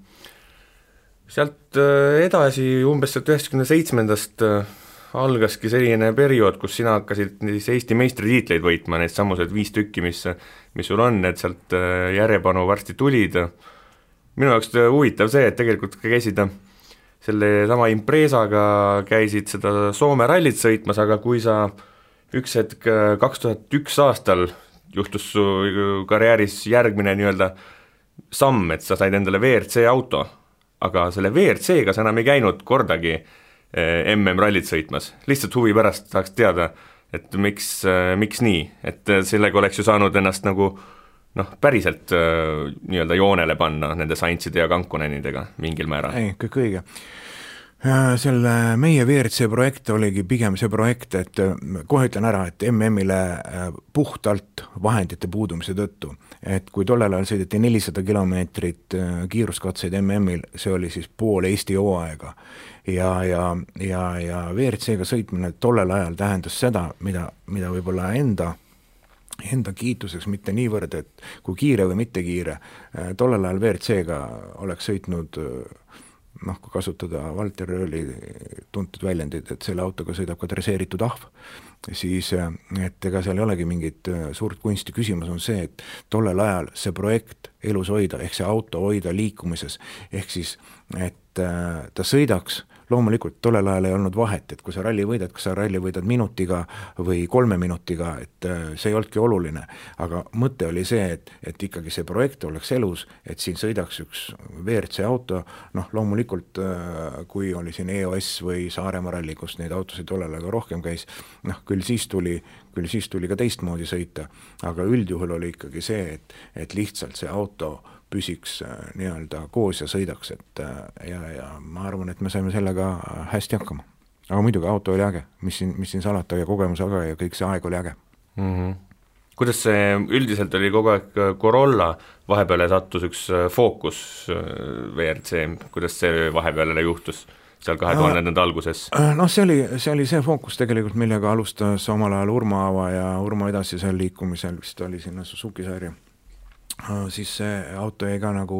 sealt äh, edasi, umbes sealt üheksakümne seitsmendast äh, algaski selline periood, kus sina hakkasid siis Eesti meistritiitleid võitma, need samused viis tükki, mis, mis sul on, need sealt äh, järjepanu varsti tulid. minu jaoks huvitav see, et tegelikult ka käisid sellesama Imprezaga käisid seda Soome rallit sõitmas, aga kui sa üks hetk kaks tuhat üks aastal juhtus su karjääris järgmine nii-öelda samm, et sa said endale WRC auto aga selle WRC-ga sa enam ei käinud kordagi eh, MM-rallit sõitmas, lihtsalt huvi pärast tahaks teada, et miks, eh, miks nii, et sellega oleks ju saanud ennast nagu noh, päriselt nii-öelda joonele panna nende Saintside ja Kankonenidega mingil määral. ei, kõik õige. Selle meie WRC projekt oligi pigem see projekt, et kohe ütlen ära, et MM-ile puhtalt vahendite puudumise tõttu. Et kui tollel ajal sõideti nelisada kilomeetrit äh, kiiruskatseid MM-il, see oli siis pool Eesti hooaega, ja, ja, ja, ja WRC-ga sõitmine tollel ajal tähendas seda, mida, mida võib-olla enda enda kiituseks mitte niivõrd, et kui kiire või mitte kiire, äh, tollel ajal WRC-ga oleks sõitnud äh, noh, kui kasutada Valter Rööli tuntud väljendit, et selle autoga sõidab ka dresseeritud ahv, siis et ega seal ei olegi mingit äh, suurt kunsti, küsimus on see, et tollel ajal see projekt elus hoida, ehk see auto hoida liikumises, ehk siis et äh, ta sõidaks loomulikult tollel ajal ei olnud vahet, et kui sa ralli võidad, kas sa ralli võidad minutiga või kolme minutiga, et äh, see ei olnudki oluline. aga mõte oli see, et, et ikkagi see projekt oleks elus, et siin sõidaks üks WRC auto, noh loomulikult äh, kui oli siin EOS või Saaremaa ralli, kus neid autosid tollel ajal rohkem käis, noh küll siis tuli, küll siis tuli ka teistmoodi sõita, aga üldjuhul oli ikkagi see, et, et lihtsalt see auto püsiks äh, nii-öelda koos ja sõidaks, et äh, ja, ja ma arvan, et me saime sellega äh, hästi hakkama. aga muidugi, auto oli äge, mis siin, mis siin salata ja kogemus äge ja kõik see aeg oli äge mm. -hmm. kuidas see üldiselt oli kogu aeg Corolla, vahepeale sattus üks Focus WRC, kuidas see vahepeal juhtus? seal kahe tuhandendate alguses? Noh, see oli, see oli see fookus tegelikult, millega alustas omal ajal Urmo Aava ja Urmo edasi seal liikumisel, vist oli sinna Suzuki sarja Äh, siis see auto jäi ka nagu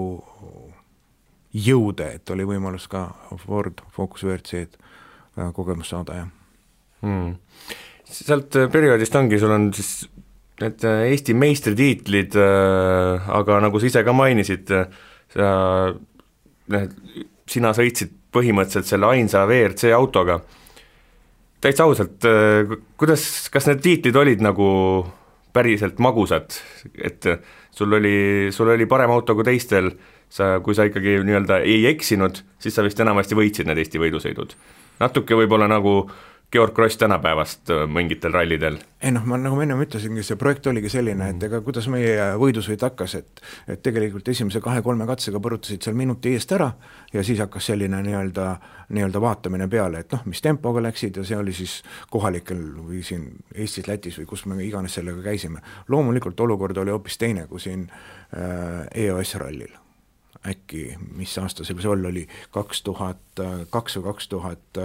jõude, et oli võimalus ka Ford Focus WRC-d äh, kogemust saada, jah. Hmm.. sealt äh, perioodist ongi, sul on siis need Eesti meistritiitlid, aga nagu sa ise ka mainisid, sa, sina sõitsid põhimõtteliselt selle ainsa WRC autoga, täitsa ausalt, kuidas, kas need tiitlid olid nagu päriselt magusad, et sul oli, sul oli parem auto kui teistel, sa, kui sa ikkagi nii-öelda ei eksinud, siis sa vist enamasti võitsid need Eesti võidusõidud. natuke võib-olla nagu Georg Kross tänapäevast äh, mingitel rallidel? ei noh, ma nagu ma ennem ütlesingi, see projekt oligi selline, et ega kuidas meie võidusõit hakkas, et et tegelikult esimese kahe-kolme katsega põrutasid seal minuti eest ära ja siis hakkas selline nii-öelda, nii-öelda vaatamine peale, et noh, mis tempoga läksid ja see oli siis kohalikel või siin Eestis, Lätis või kus me iganes sellega käisime. loomulikult olukord oli hoopis teine kui siin äh, EOS rallil äkki, mis aasta see oli, kaks tuhat kaks või kaks tuhat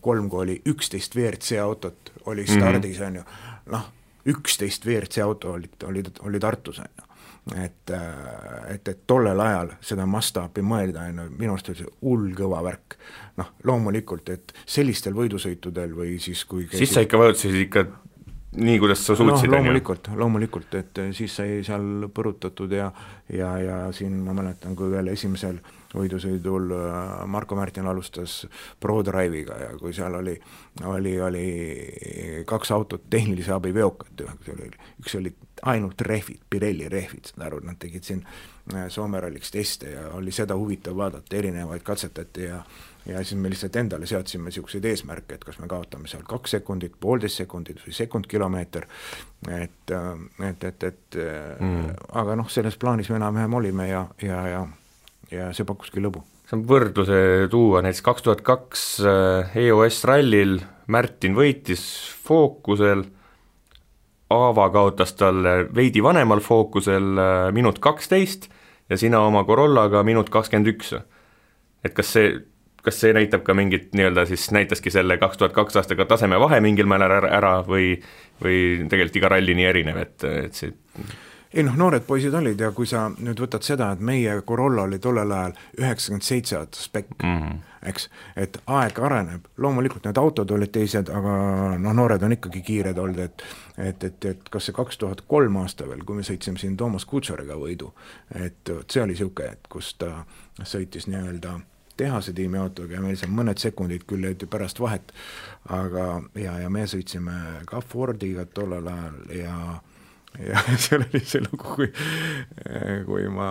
kolm, kui oli üksteist WRC autot oli mhm. stardis, on ju, noh, üksteist WRC auto olid, olid, oli Tartus, on ju et, et, et tollel ajal seda mastaapi mõelda, on ju, minu arust oli see hull kõva värk. noh, loomulikult, et sellistel võidusõitudel või siis kui käisid... siis sa ikka vajutasid ikka nii, kuidas sa suutsid no,, loomulikult, loomulikult, et siis sai seal põrutatud ja ja, ja siin ma mäletan, kui veel esimesel võidusõidul äh, Marko Märtin alustas ProDrive'iga ja kui seal oli, oli, oli kaks autot tehnilise abi veokat, üks oli ainult rehvid, Pirelli rehvid, saad aru, nad tegid siin äh, Soome ralliks teste ja oli seda huvitav vaadata, erinevaid katsetati ja ja siis me lihtsalt endale seadsime niisuguseid eesmärke, et kas me kaotame seal kaks sekundit, poolteist sekundit või sekund kilomeeter, et, äh, et, et, et mm. aga noh, selles plaanis me enam-vähem olime ja, ja, ja ja see pakkuski lõbu. saan võrdluse tuua, näiteks kaks tuhat kaks äh, EOS rallil Märtin võitis fookusel, Aava kaotas talle veidi vanemal fookusel äh, minut kaksteist ja sina oma Corollaga minut kakskümmend üks. et kas see, kas see näitab ka mingit nii-öelda siis näitaski selle kaks tuhat kaks aastaga tasemevahe mingil määral ära, ära või või tegelikult iga ralli nii erinev, et, et see ei noh, noored poisid olid ja kui sa nüüd võtad seda, et meie Corolla oli tollel ajal üheksakümmend seitse spekk mm, -hmm. eks, et aeg areneb, loomulikult need autod olid teised, aga noh, noored on ikkagi kiired olnud, et et, et, et kas see kaks tuhat kolm aasta veel, kui me sõitsime siin Toomas Kutsariga võidu, et vot see oli niisugune hetk, kus ta sõitis nii-öelda tehase tiimi autoga ja meil seal mõned sekundid küll jäid pärast vahet, aga ja, ja me sõitsime ka Fordiga tollel ajal ja ja seal oli see lugu, kui, kui ma,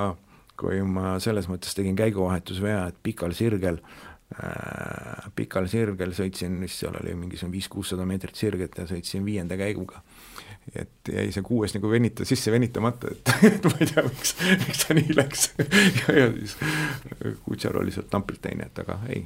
kui ma selles mõttes tegin käiguvahetusvea, et pikal sirgel äh,, pikal sirgel sõitsin, mis seal oli, mingisugune viis-kuussada meetrit sirget ja sõitsin viienda käiguga et jäi see kuues nagu venita, sisse venitamata, et, et ma ei tea, miks, miks ta nii läks. Ja, ja siis Kutšar oli sealt napilt teine, et aga ei,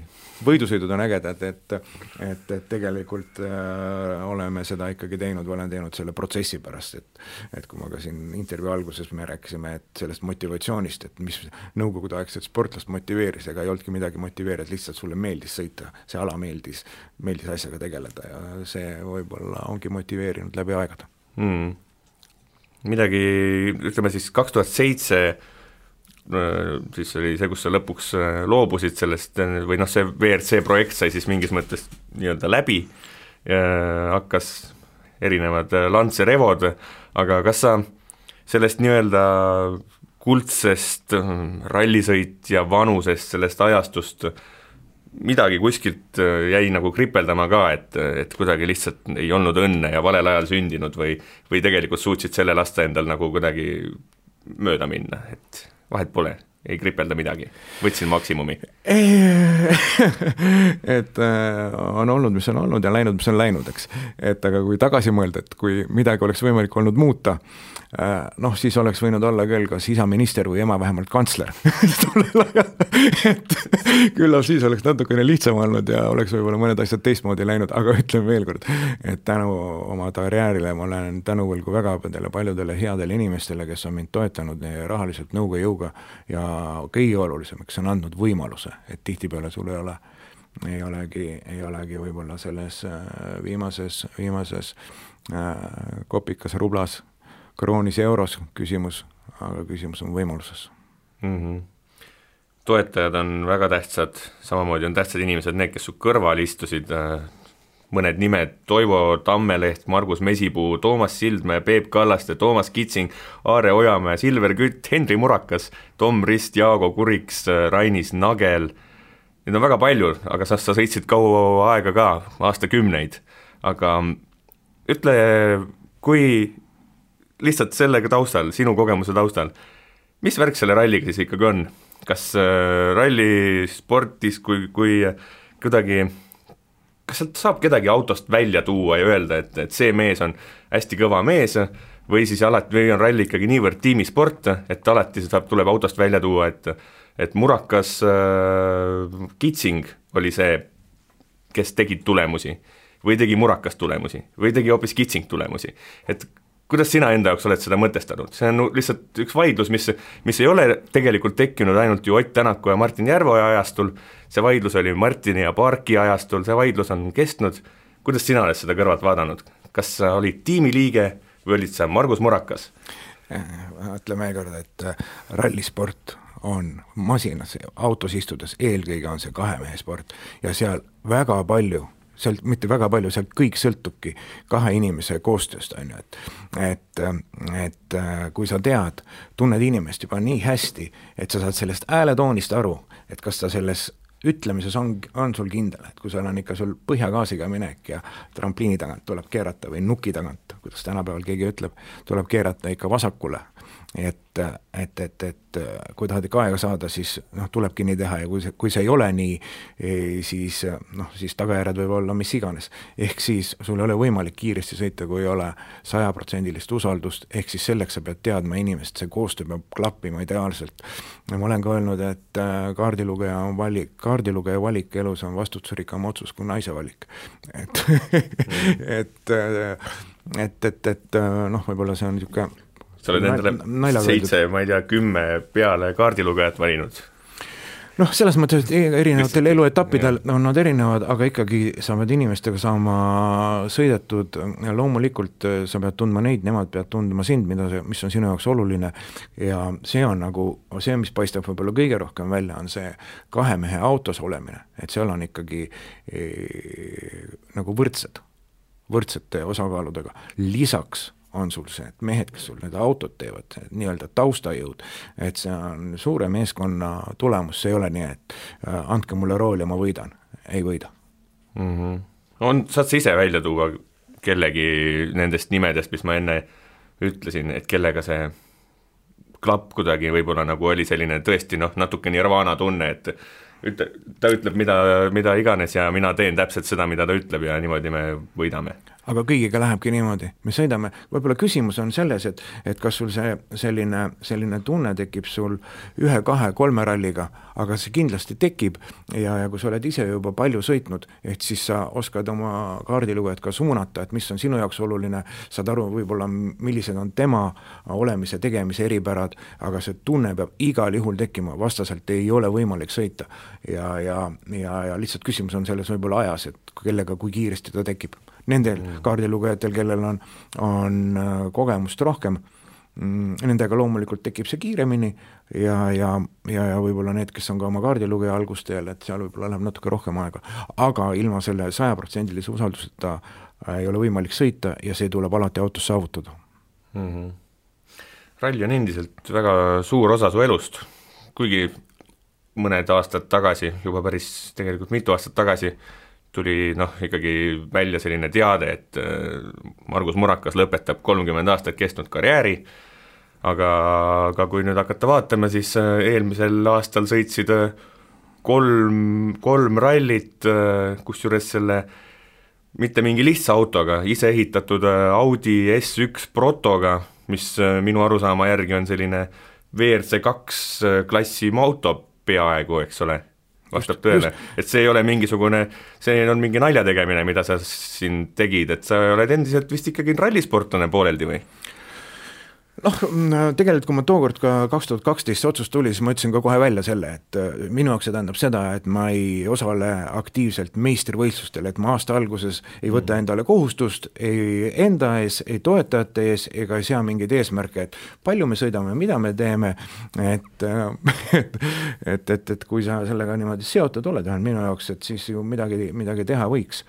võidusõidud on ägedad, et et, et tegelikult äh, oleme seda ikkagi teinud, olen teinud selle protsessi pärast, et et kui ma ka siin intervjuu alguses me rääkisime, et sellest motivatsioonist, et mis nõukogudeaegset sportlast motiveeris, ega ei olnudki midagi motiveerivat, lihtsalt sulle meeldis sõita, see ala meeldis, meeldis asjaga tegeleda ja see võib-olla ongi motiveerinud läbi aegade mm.. midagi, ütleme siis kaks tuhat seitse äh, siis oli see, kus sa lõpuks äh, loobusid sellest või noh, see WRC projekt sai siis mingis mõttes nii-öelda läbi, hakkas erinevad äh, Lance Revod, aga kas sa sellest nii-öelda kuldsest rallisõitja vanusest, sellest ajastust äh, midagi kuskilt äh, jäi nagu kripeldama ka, et, et kuidagi lihtsalt ei olnud õnne ja valel ajal sündinud või, või tegelikult suutsid selle lasta endal nagu kuidagi mööda minna, et vahet pole, ei kripelda midagi, võtsin maksimumi. Et äh, on olnud, mis on olnud ja läinud, mis on läinud, eks. et aga kui tagasi mõelda, et kui midagi oleks võimalik olnud muuta, Äh, noh, siis oleks võinud olla küll kas isaminister või ema vähemalt kantsler tollel ajal, et küllap siis oleks natukene lihtsam olnud ja oleks võib-olla mõned asjad teistmoodi läinud, aga ütlen veel kord, et tänu oma karjäärile ma olen tänuvõlgu väga paljudele headele inimestele, kes on mind toetanud rahaliselt nõuga, jõuga ja kõige olulisemaks on andnud võimaluse, et tihtipeale sul ei ole ei olegi, ei olegi võib-olla selles äh, viimases, viimases äh, kopikas rublas kroonis euros küsimus, aga küsimus on võimaluses mm. -hmm. toetajad on väga tähtsad, samamoodi on tähtsad inimesed, need, kes su kõrval istusid, äh, mõned nimed, Toivo Tammeleht, Margus Mesipuu, Toomas Sildmäe, Peep Kallaste, Toomas Kitsing, Aare Ojamäe, Silver Kütt, Henri Murakas, Tom Rist, Jaago Kuriks, Rainis Nagel, neid on väga palju, aga sa, sa sõitsid kaua aega ka, aastakümneid, aga ütle, kui lihtsalt sellega taustal, sinu kogemuse taustal, mis värk selle ralliga siis ikkagi on? kas äh, rallisportis, kui, kui kuidagi kas sealt saab kedagi autost välja tuua ja öelda, et, et see mees on hästi kõva mees või siis alati, või on ralli ikkagi niivõrd tiimisport, et alati saab, tuleb autost välja tuua, et et Murakas äh, Kitsing oli see, kes tegid tulemusi või tegi Murakas tulemusi või tegi hoopis Kitsing tulemusi, et kuidas sina enda jaoks oled seda mõtestanud, see on lihtsalt üks vaidlus, mis, mis ei ole tegelikult tekkinud ainult ju Ott Tänaku ja Martin Järveoja ajastul, see vaidlus oli Martini ja Parki ajastul, see vaidlus on kestnud, kuidas sina oled seda kõrvalt vaadanud, kas sa olid tiimiliige või olid sa Margus Murakas? ütlen veel kord, et äh, rallisport on masinas, autos istudes, eelkõige on see kahe mehe sport ja seal väga palju sealt mitte väga palju, sealt kõik sõltubki kahe inimese koostööst, on ju, et et, et kui sa tead, tunned inimest juba nii hästi, et sa saad sellest hääletoonist aru, et kas ta selles ütlemises on, on sul kindel, et kui sul on ikka sul põhjagaasiga minek ja trampliini tagant tuleb keerata või nuki tagant, kuidas tänapäeval keegi ütleb, tuleb keerata ikka vasakule et, et, et, et kui tahad ikka aega saada, siis noh, tulebki nii teha ja kui see, kui see ei ole nii, eh, siis noh, siis tagajärjed võib olla mis iganes. ehk siis sul ei ole võimalik kiiresti sõita, kui ei ole sajaprotsendilist usaldust, ehk siis selleks sa pead teadma inimest, see koostöö peab klappima ideaalselt. ma olen ka öelnud, et äh, kaardilugeja on valik, kaardilugeja valik elus on vastutusrikkam otsus kui naise valik. et et, et, et, et noh, võib-olla see on niisugune sa oled endale seitse, ma ei tea, kümme peale kaardilugejat valinud. Noh, selles mõttes, et e-, erinevatel eluetappidel on nad erinevad, aga ikkagi sa pead inimestega saama sõidetud, loomulikult äh, sa pead tundma neid, nemad peavad tundma sind, mida mis on sinu jaoks oluline. Ja see on nagu, see, mis paistab võib-olla kõige rohkem välja, on see kahe mehe autos olemine, et seal on ikkagi e, nagu võrdsed, võrdsete osakaaludega, lisaks on sul see, et mehed, kes sul need autod teevad, nii-öelda taustajõud, et see on suure meeskonna tulemus, see ei ole nii, et äh, andke mulle rool ja ma võidan, ei võida mm. -hmm. on, saad sa ise välja tuua kellegi nendest nimedest, mis ma enne ütlesin, et kellega see klapp kuidagi võib-olla nagu oli selline tõesti noh, natuke nirvana tunne, et ütle, ta ütleb mida, mida iganes ja mina teen täpselt seda, mida ta ütleb ja niimoodi me võidame aga kõigiga lähebki niimoodi, me sõidame, võib-olla küsimus on selles, et et kas sul see selline, selline tunne tekib sul ühe-kahe-kolme ralliga, aga see kindlasti tekib. Ja, ja kui sa oled ise juba palju sõitnud, et siis sa oskad oma kaardilugejat ka suunata, et mis on sinu jaoks oluline, saad aru võib-olla, millised on tema olemise, tegemise eripärad, aga see tunne peab igal juhul tekkima, vastaselt ei ole võimalik sõita. ja, ja, ja, ja lihtsalt küsimus on selles võib-olla ajas, et kellega, kui kiiresti ta tekib nendel mm. kaardilugejatel, kellel on, on äh, kogemust rohkem, mm, nendega loomulikult tekib see kiiremini ja, ja, ja, ja võib-olla need, kes on ka oma kaardilugeja algusteel, et seal võib-olla läheb natuke rohkem aega. aga ilma selle sajaprotsendilise usalduseta äh, ei ole võimalik sõita ja see tuleb alati autos saavutada mm. -hmm. ralli on endiselt väga suur osa su elust, kuigi mõned aastad tagasi, juba päris tegelikult mitu aastat tagasi, tuli noh, ikkagi välja selline teade, et äh, Margus Murakas lõpetab kolmkümmend aastat kestnud karjääri, aga, aga kui nüüd hakata vaatama, siis äh, eelmisel aastal sõitsid äh, kolm, kolm rallit, kusjuures selle mitte mingi lihtsa autoga, ise ehitatud Audi S1 Protoga, mis minu arusaama järgi on selline WRC kaks klassi auto peaaegu, eks ole vastab tõele, et see ei ole mingisugune, see on mingi nalja tegemine, mida sa siin tegid, et sa oled endiselt vist ikkagi rallisportlane pooleldi või? Noh, tegelikult kui ma tookord ka kaks tuhat kaksteist see otsus tuli, siis ma ütlesin ka kohe välja selle, et äh, minu jaoks see tähendab seda, et ma ei osale aktiivselt meistrivõistlustel, et ma aasta alguses ei võta mm. endale kohustust ei enda ees, ei toetajate ees ega ei sea mingeid eesmärke, et palju me sõidame, mida me teeme, et äh, et, et, et, et kui sa sellega niimoodi seotud oled, vähemalt minu jaoks, et siis ju midagi, midagi teha võiks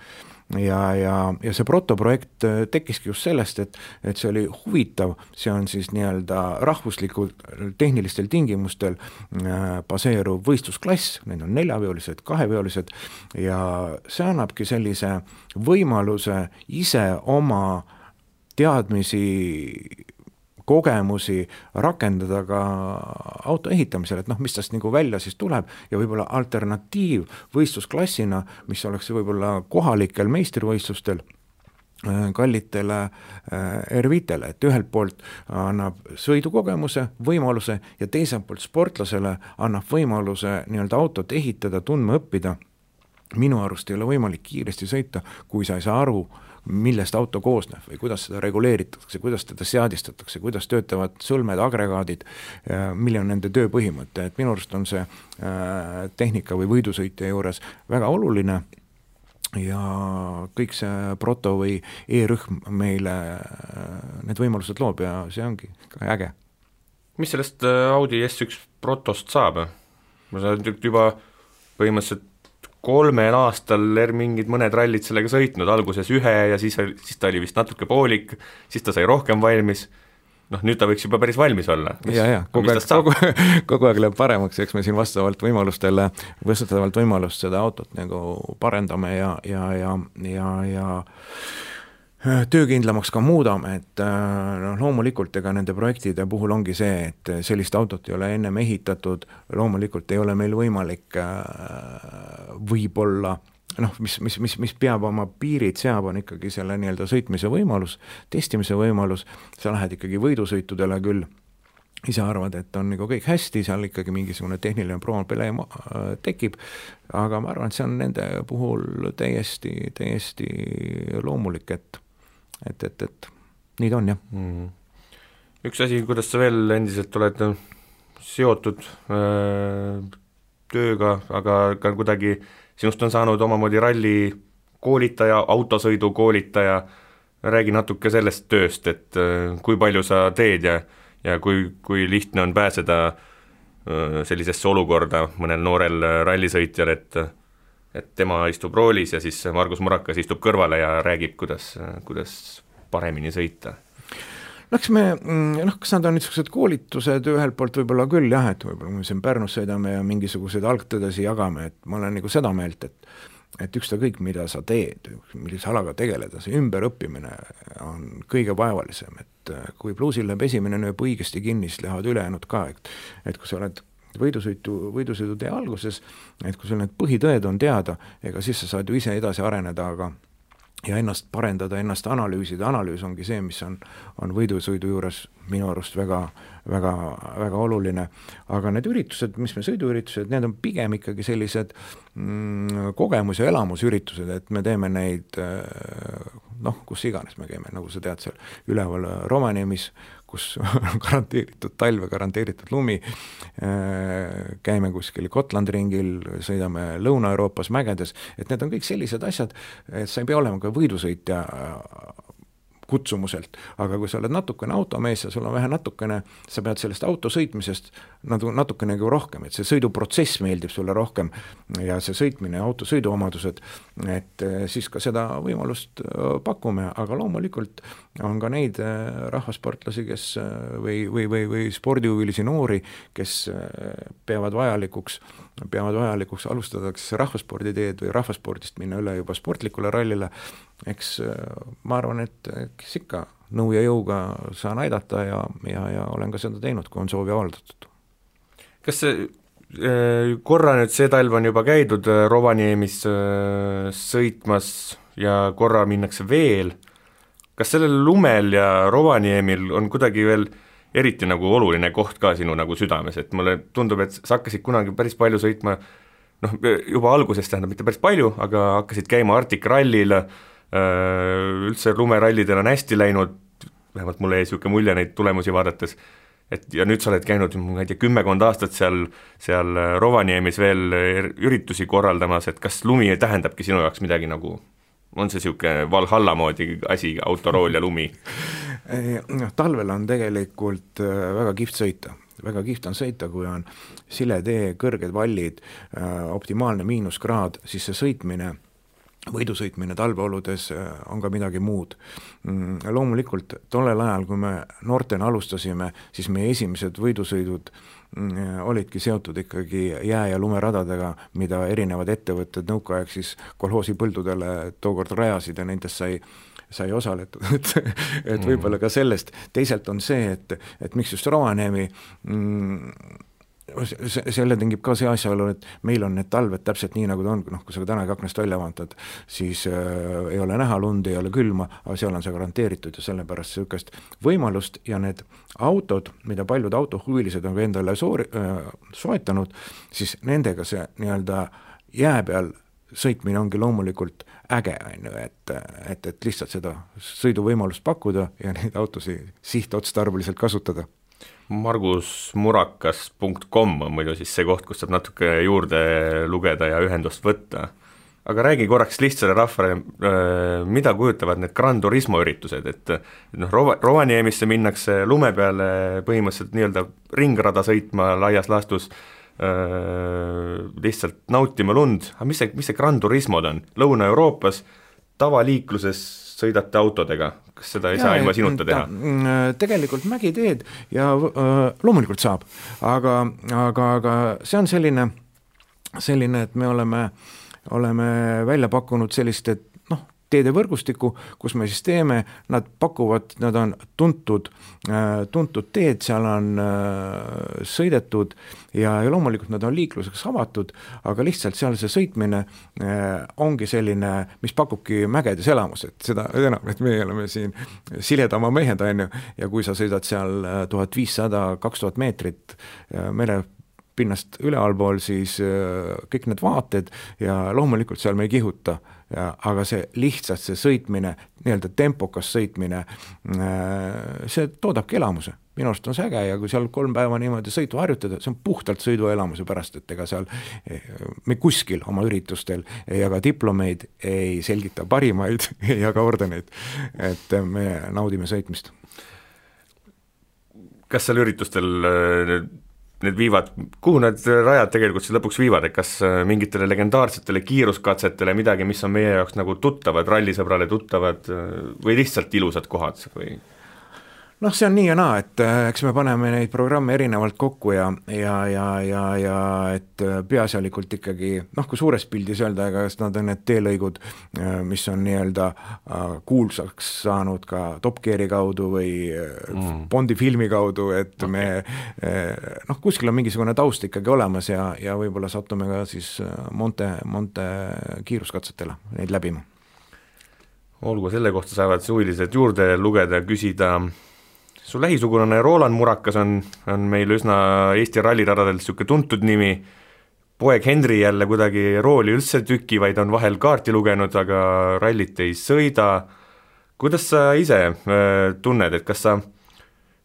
ja, ja, ja see protoprojekt äh, tekkiski just sellest, et, et see oli huvitav, see on siis nii-öelda rahvuslikul tehnilistel tingimustel äh, baseeruv võistlusklass, need on neljaveolised, kaheveolised. Ja see annabki sellise võimaluse ise oma teadmisi kogemusi rakendada ka auto ehitamisel, et noh, mis tast nagu välja siis tuleb. Ja võib-olla alternatiiv võistlusklassina, mis oleks võib-olla kohalikel meistrivõistlustel Äh, kallitele äh, R5-le, et ühelt poolt annab sõidukogemuse, võimaluse ja teiselt poolt sportlasele annab võimaluse nii-öelda autot ehitada, tundma õppida, minu arust ei ole võimalik kiiresti sõita, kui sa ei saa aru, millest auto koosneb või kuidas seda reguleeritakse, kuidas teda seadistatakse, kuidas töötavad sõlmed, agregaadid, milline on nende töö põhimõte, et minu arust on see äh, tehnika või võidusõitja juures väga oluline ja kõik see proto või e-rühm meile äh, need võimalused loob ja see ongi äge. mis sellest äh, Audi S1 protost saab? ma saan juba põhimõtteliselt kolmel aastal er-, mingid mõned rallid sellega sõitnud, alguses ühe ja siis, siis ta oli vist natuke poolik, siis ta sai rohkem valmis. noh, nüüd ta võiks juba päris valmis olla. ja, ja. kogu aeg, kogu, kogu aeg läheb paremaks, eks me siin vastavalt võimalustele, vastavalt võimalust seda autot nagu parendame ja, ja, ja, ja, ja äh, töökindlamaks ka muudame, et äh, noh, loomulikult ega nende projektide puhul ongi see, et sellist autot ei ole ennem ehitatud, loomulikult ei ole meil võimalik äh, võib-olla noh, mis, mis, mis, mis peab oma piirid seab, on ikkagi selle nii-öelda sõitmise võimalus, testimise võimalus, sa lähed ikkagi võidusõitudele küll, ise arvad, et on nagu kõik hästi, seal ikkagi mingisugune tehniline probleem tekib, aga ma arvan, et see on nende puhul täiesti, täiesti loomulik, et et, et, et nii ta on, jah mm. üks asi, kuidas sa veel endiselt oled seotud öö, äh, tööga, aga ka kuidagi sinust on saanud omamoodi ralli koolitaja, autosõidukoolitaja, räägi natuke sellest tööst, et äh, kui palju sa teed ja ja kui, kui lihtne on pääseda äh, sellisesse olukorda mõnel noorel rallisõitjal, et et tema istub roolis ja siis Margus Murakas istub kõrvale ja räägib, kuidas, kuidas paremini sõita. No eks me mm, noh, kas nad on niisugused koolitused ühelt poolt võib-olla küll jah, et võib-olla kui me siin Pärnus sõidame ja mingisuguseid algtõdesid jagame, et ma olen nagu seda meelt, et et ükskõik, mida sa teed, millise alaga tegeleda, see ümberõppimine on kõige vaevalisem, et kui pluusil läheb esimene nööp õigesti kinni, siis lähevad ülejäänud ka, et et kui sa oled võidusõitu, võidusõidutee alguses, et kui sul need põhitõed on teada, ega siis sa saad ju ise edasi areneda, aga ja ennast parendada, ennast analüüsida, analüüs ongi see, mis on, on võidusõidu juures minu arust väga, väga, väga oluline, aga need üritused, mis me sõiduüritused, need on pigem ikkagi sellised mm, kogemus- ja elamusüritused, et me teeme neid noh, kus iganes me käime, nagu sa tead, seal üleval Rovaniemis, kus on garanteeritud talv ja garanteeritud lumi, äh, käime kuskil Gotland ringil, sõidame Lõuna-Euroopas mägedes, et need on kõik sellised asjad, et sa ei pea olema ka võidusõitja kutsumuselt, aga kui sa oled natukene automees ja sul on vähe natukene, sa pead sellest auto sõitmisest nagu natukene nagu rohkem, et see sõiduprotsess meeldib sulle rohkem ja see sõitmine, auto sõiduomadused, et eh, siis ka seda võimalust pakume, aga loomulikult on ka neid eh, rahvasportlasi, kes või, või, või, või spordihuvilisi noori, kes peavad vajalikuks, peavad vajalikuks alustada kas rahvasporditeed või rahvaspordist minna üle juba sportlikule rallile, eks ma arvan, et kes ikka nõu ja jõuga saan aidata ja, ja, ja olen ka seda teinud, kui on soovi avaldatud. kas see äh, korra nüüd see talv on juba käidud äh, Rovaniemis äh, sõitmas ja korra minnakse veel, kas sellel lumel ja Rovaniemil on kuidagi veel eriti nagu oluline koht ka sinu nagu südames, et mulle tundub, et sa hakkasid kunagi päris palju sõitma noh, juba alguses tähendab mitte päris palju, aga hakkasid käima Arctic Rallil äh,, üldse lumerallidel on hästi läinud, vähemalt mulle jäi niisugune mulje neid tulemusi vaadates, et ja nüüd sa oled käinud, ma ei tea, kümmekond aastat seal, seal Rovaniemis veel üritusi korraldamas, et kas lumi tähendabki sinu jaoks midagi nagu, on see niisugune Valhalla moodi asi, autorool ja lumi? noh, talvel on tegelikult äh, väga kihvt sõita, väga kihvt on sõita, kui on sile tee, kõrged vallid, äh, optimaalne miinuskraad, siis see sõitmine võidusõitmine talveoludes äh, on ka midagi muud. Mm, loomulikult tollel ajal, kui me noortena alustasime, siis meie esimesed võidusõidud mm, olidki seotud ikkagi jää- ja lumeradadega, mida erinevad ettevõtted nõukaaeg siis kolhoosi põldudele tookord rajasid ja nendest sai sai osaletud, et et võib-olla ka sellest, teisalt on see, et, et miks just Rovaniemi mm, selle tingib ka see asjaolu, et meil on need talved täpselt nii, nagu ta on, noh, kui sa Tänagi aknast välja vaatad, siis äh, ei ole näha lund, ei ole külma, aga seal on see garanteeritud ja sellepärast niisugust võimalust ja need autod, mida paljud autohuvilised on ka endale soori- äh,, soetanud, siis nendega see nii-öelda jää peal sõitmine ongi loomulikult äge, on ju, et, et, et lihtsalt seda sõiduvõimalust pakkuda ja neid autosid sihtotstarbeliselt kasutada margusmurakas.com on muidu siis see koht, kus saab natuke juurde lugeda ja ühendust võtta. aga räägi korraks lihtsale rahvale, äh, mida kujutavad need Gran Turismo üritused, et noh, Rova-, Rovaniemisse minnakse lume peale põhimõtteliselt nii-öelda ringrada sõitma laias laastus, äh, lihtsalt nautima lund, aga mis see, mis see Gran Turismod on, Lõuna-Euroopas tavaliikluses sõidate autodega, kas seda ei ja, saa ilma sinuta teha? Mm, tegelikult mägiteed ja äh, loomulikult saab, aga, aga, aga see on selline, selline, et me oleme, oleme välja pakkunud sellist, et teedevõrgustiku, kus me siis teeme, nad pakuvad, nad on tuntud, äh, tuntud teed, seal on äh, sõidetud ja, ja loomulikult nad on liikluseks avatud, aga lihtsalt seal see sõitmine äh, ongi selline, mis pakubki mägedes elamus, et seda enam, et meie oleme siin siledama mehed, on ju, ja kui sa sõidad seal tuhat viissada, kaks tuhat meetrit mere pinnast ülevalpool, siis kõik need vaated ja loomulikult seal me ei kihuta ja aga see lihtsalt see sõitmine, nii-öelda tempokas sõitmine, äh, see toodabki elamuse. minu arust on see äge ja kui seal kolm päeva niimoodi sõitu harjutada, see on puhtalt sõiduelamuse pärast, et ega seal me kuskil oma üritustel ei jaga diplomeid, ei selgita parimaid, ei jaga ordeneid, et me naudime sõitmist. kas seal üritustel äh, need viivad, kuhu need rajad tegelikult siis lõpuks viivad, et kas äh, mingitele legendaarsetele kiiruskatsetele midagi, mis on meie jaoks nagu tuttavad, rallisõbrale tuttavad äh, või lihtsalt ilusad kohad või? Noh, see on nii ja naa, et äh, eks me paneme neid programme erinevalt kokku ja, ja, ja, ja, ja et äh, peaasjalikult ikkagi noh, kui suures pildis öelda, ega nad on need teelõigud, äh, mis on nii-öelda kuulsaks saanud ka Top Geari kaudu või mm. Bondi filmi kaudu, et okay. me noh, kuskil on mingisugune taust ikkagi olemas ja, ja võib-olla satume ka siis Monte, Monte kiiruskatsetele neid läbima olgu, selle kohta saavad suvilised juurde lugeda küsida su lähisugulane Roland Murakas on, on meil üsna Eesti ralliradadel niisugune tuntud nimi, poeg Henri jälle kuidagi rooli üldse tüki, vaid on vahel kaarti lugenud, aga rallit ei sõida, kuidas sa ise äh, tunned, et kas sa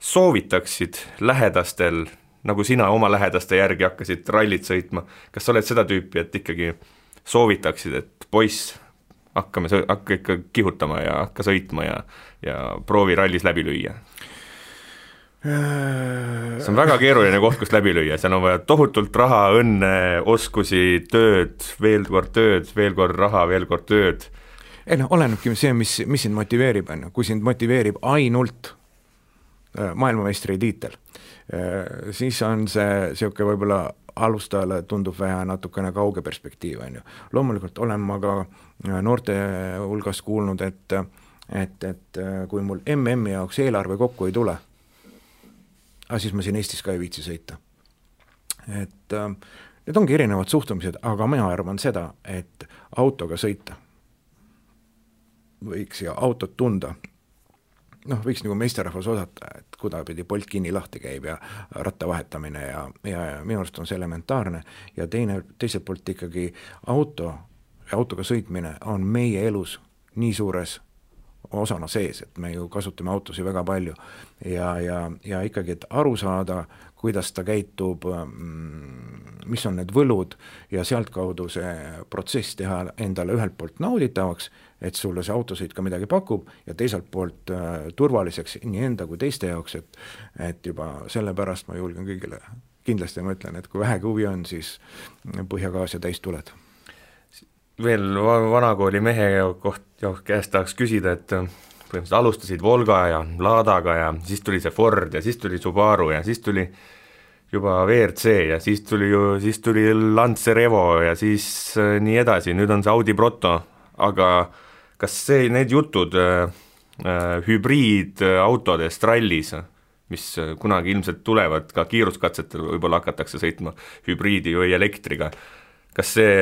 soovitaksid lähedastel, nagu sina oma lähedaste järgi hakkasid rallit sõitma, kas sa oled seda tüüpi, et ikkagi soovitaksid, et poiss, hakkame, hakka ikka kihutama ja hakka sõitma ja ja proovi rallis läbi lüüa? See on väga keeruline koht, kust läbi lüüa, seal on vaja tohutult raha, õnne, oskusi, tööd, veel kord tööd, veel kord raha, veel kord tööd. ei noh, olenebki see, mis, mis sind motiveerib, on ju, kui sind motiveerib ainult äh, maailmameistritiitel, äh, siis on see niisugune võib-olla alustajale tundub vähe natukene kauge perspektiiv, on ju. loomulikult olen ma ka äh, noorte hulgas kuulnud, et et, et kui mul MM-i jaoks eelarve kokku ei tule aga siis ma siin Eestis ka ei viitsi sõita. et äh, need ongi erinevad suhtumised, aga mina arvan seda, et autoga sõita võiks ja autot tunda, noh, võiks nagu meesterahvas oodata, et kuidagipidi polt kinni lahti käib ja ratta vahetamine ja, ja, ja minu arust on see elementaarne ja teine, teiselt poolt ikkagi auto, autoga sõitmine on meie elus nii suures osana sees, et me ju kasutame autosid väga palju. Ja, ja, ja ikkagi, et aru saada, kuidas ta käitub, mm, mis on need võlud ja sealtkaudu see protsess teha endale ühelt poolt nauditavaks, et sulle see autosõit ka midagi pakub ja teiselt poolt äh, turvaliseks nii enda kui teiste jaoks, et et juba sellepärast ma julgen kõigile, kindlasti ma ütlen, et kui vähegi huvi on, siis põhjagaas ja täistuled veel vanakooli mehe koht, käest tahaks küsida, et äh, põhimõtteliselt alustasid Volga ja Ladaga ja siis tuli see Ford ja siis tuli Subaru ja siis tuli juba WRC ja siis tuli ju, siis tuli Lancer Evo ja siis äh, nii edasi, nüüd on see Audi Proto, aga kas see, need jutud äh, äh, hübriidautodest rallis, mis kunagi ilmselt tulevad, ka kiiruskatsetel võib-olla hakatakse sõitma hübriidi või elektriga, kas see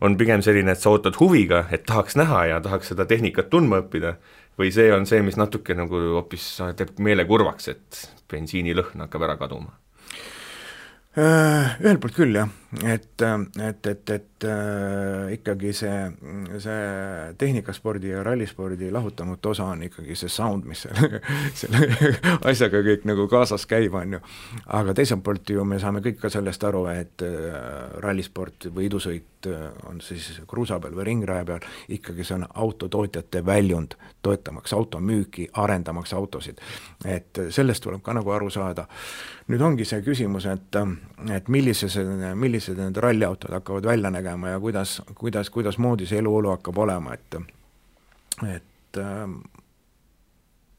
on pigem selline, et sa ootad huviga, et tahaks näha ja tahaks seda tehnikat tundma õppida, või see on see, mis natuke nagu hoopis teeb meele kurvaks, et bensiinilõhn hakkab ära kaduma? Ühelt poolt küll jah, et, et, et, et äh, ikkagi see, see tehnikaspordi ja rallispordi lahutamatu osa on ikkagi see sound, mis selle, selle asjaga kõik nagu kaasas käib, on ju. aga teiselt poolt ju me saame kõik ka sellest aru, et äh, rallisport või idusõit äh, on siis kruusa peal või ringraja peal, ikkagi see on autotootjate väljund, toetamaks automüüki, arendamaks autosid. et sellest tuleb ka nagu aru saada. nüüd ongi see küsimus, et, et millises, millised need ralliautod hakkavad välja nägema ja kuidas, kuidas, kuidasmoodi see eluolu hakkab olema, et et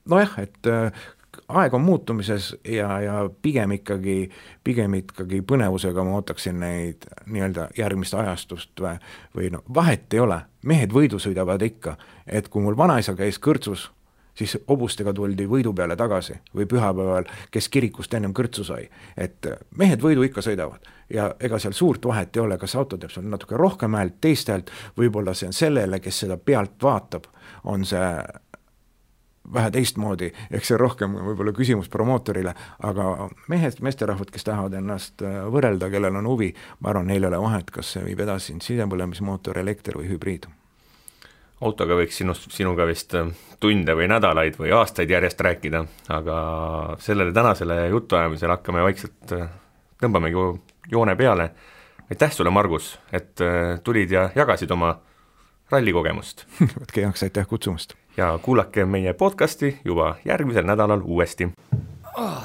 nojah, et aeg on muutumises ja, ja pigem ikkagi, pigem ikkagi põnevusega ma ootaksin neid nii-öelda järgmist ajastust või, või no vahet ei ole, mehed võidu sõidavad ikka, et kui mul vanaisa käis kõrtsus siis hobustega tuldi võidu peale tagasi või pühapäeval, kes kirikust ennem kõrtsu sai. et mehed võidu ikka sõidavad ja ega seal suurt vahet ei ole, kas auto teeb seal natuke rohkem häält, teist häält, võib-olla see on sellele, kes seda pealt vaatab, on see vähe teistmoodi, eks see rohkem võib-olla küsimus promootorile, aga mehed, meesterahvad, kes tahavad ennast võrrelda, kellel on huvi, ma arvan, neil ei ole vahet, kas see viib edasi sisepõlemismootor, elekter või hübriid autoga võiks sinust, sinuga vist äh, tunde või nädalaid või aastaid järjest rääkida, aga sellele tänasele jutuajamisele hakkame vaikselt, äh, tõmbamegi joone peale. aitäh sulle, Margus, et äh, tulid ja jagasid oma rallikogemust võtke heaks, aitäh kutsumast! ja kuulake meie podcasti juba järgmisel nädalal uuesti oh..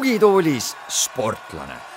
Tugitoolis sportlane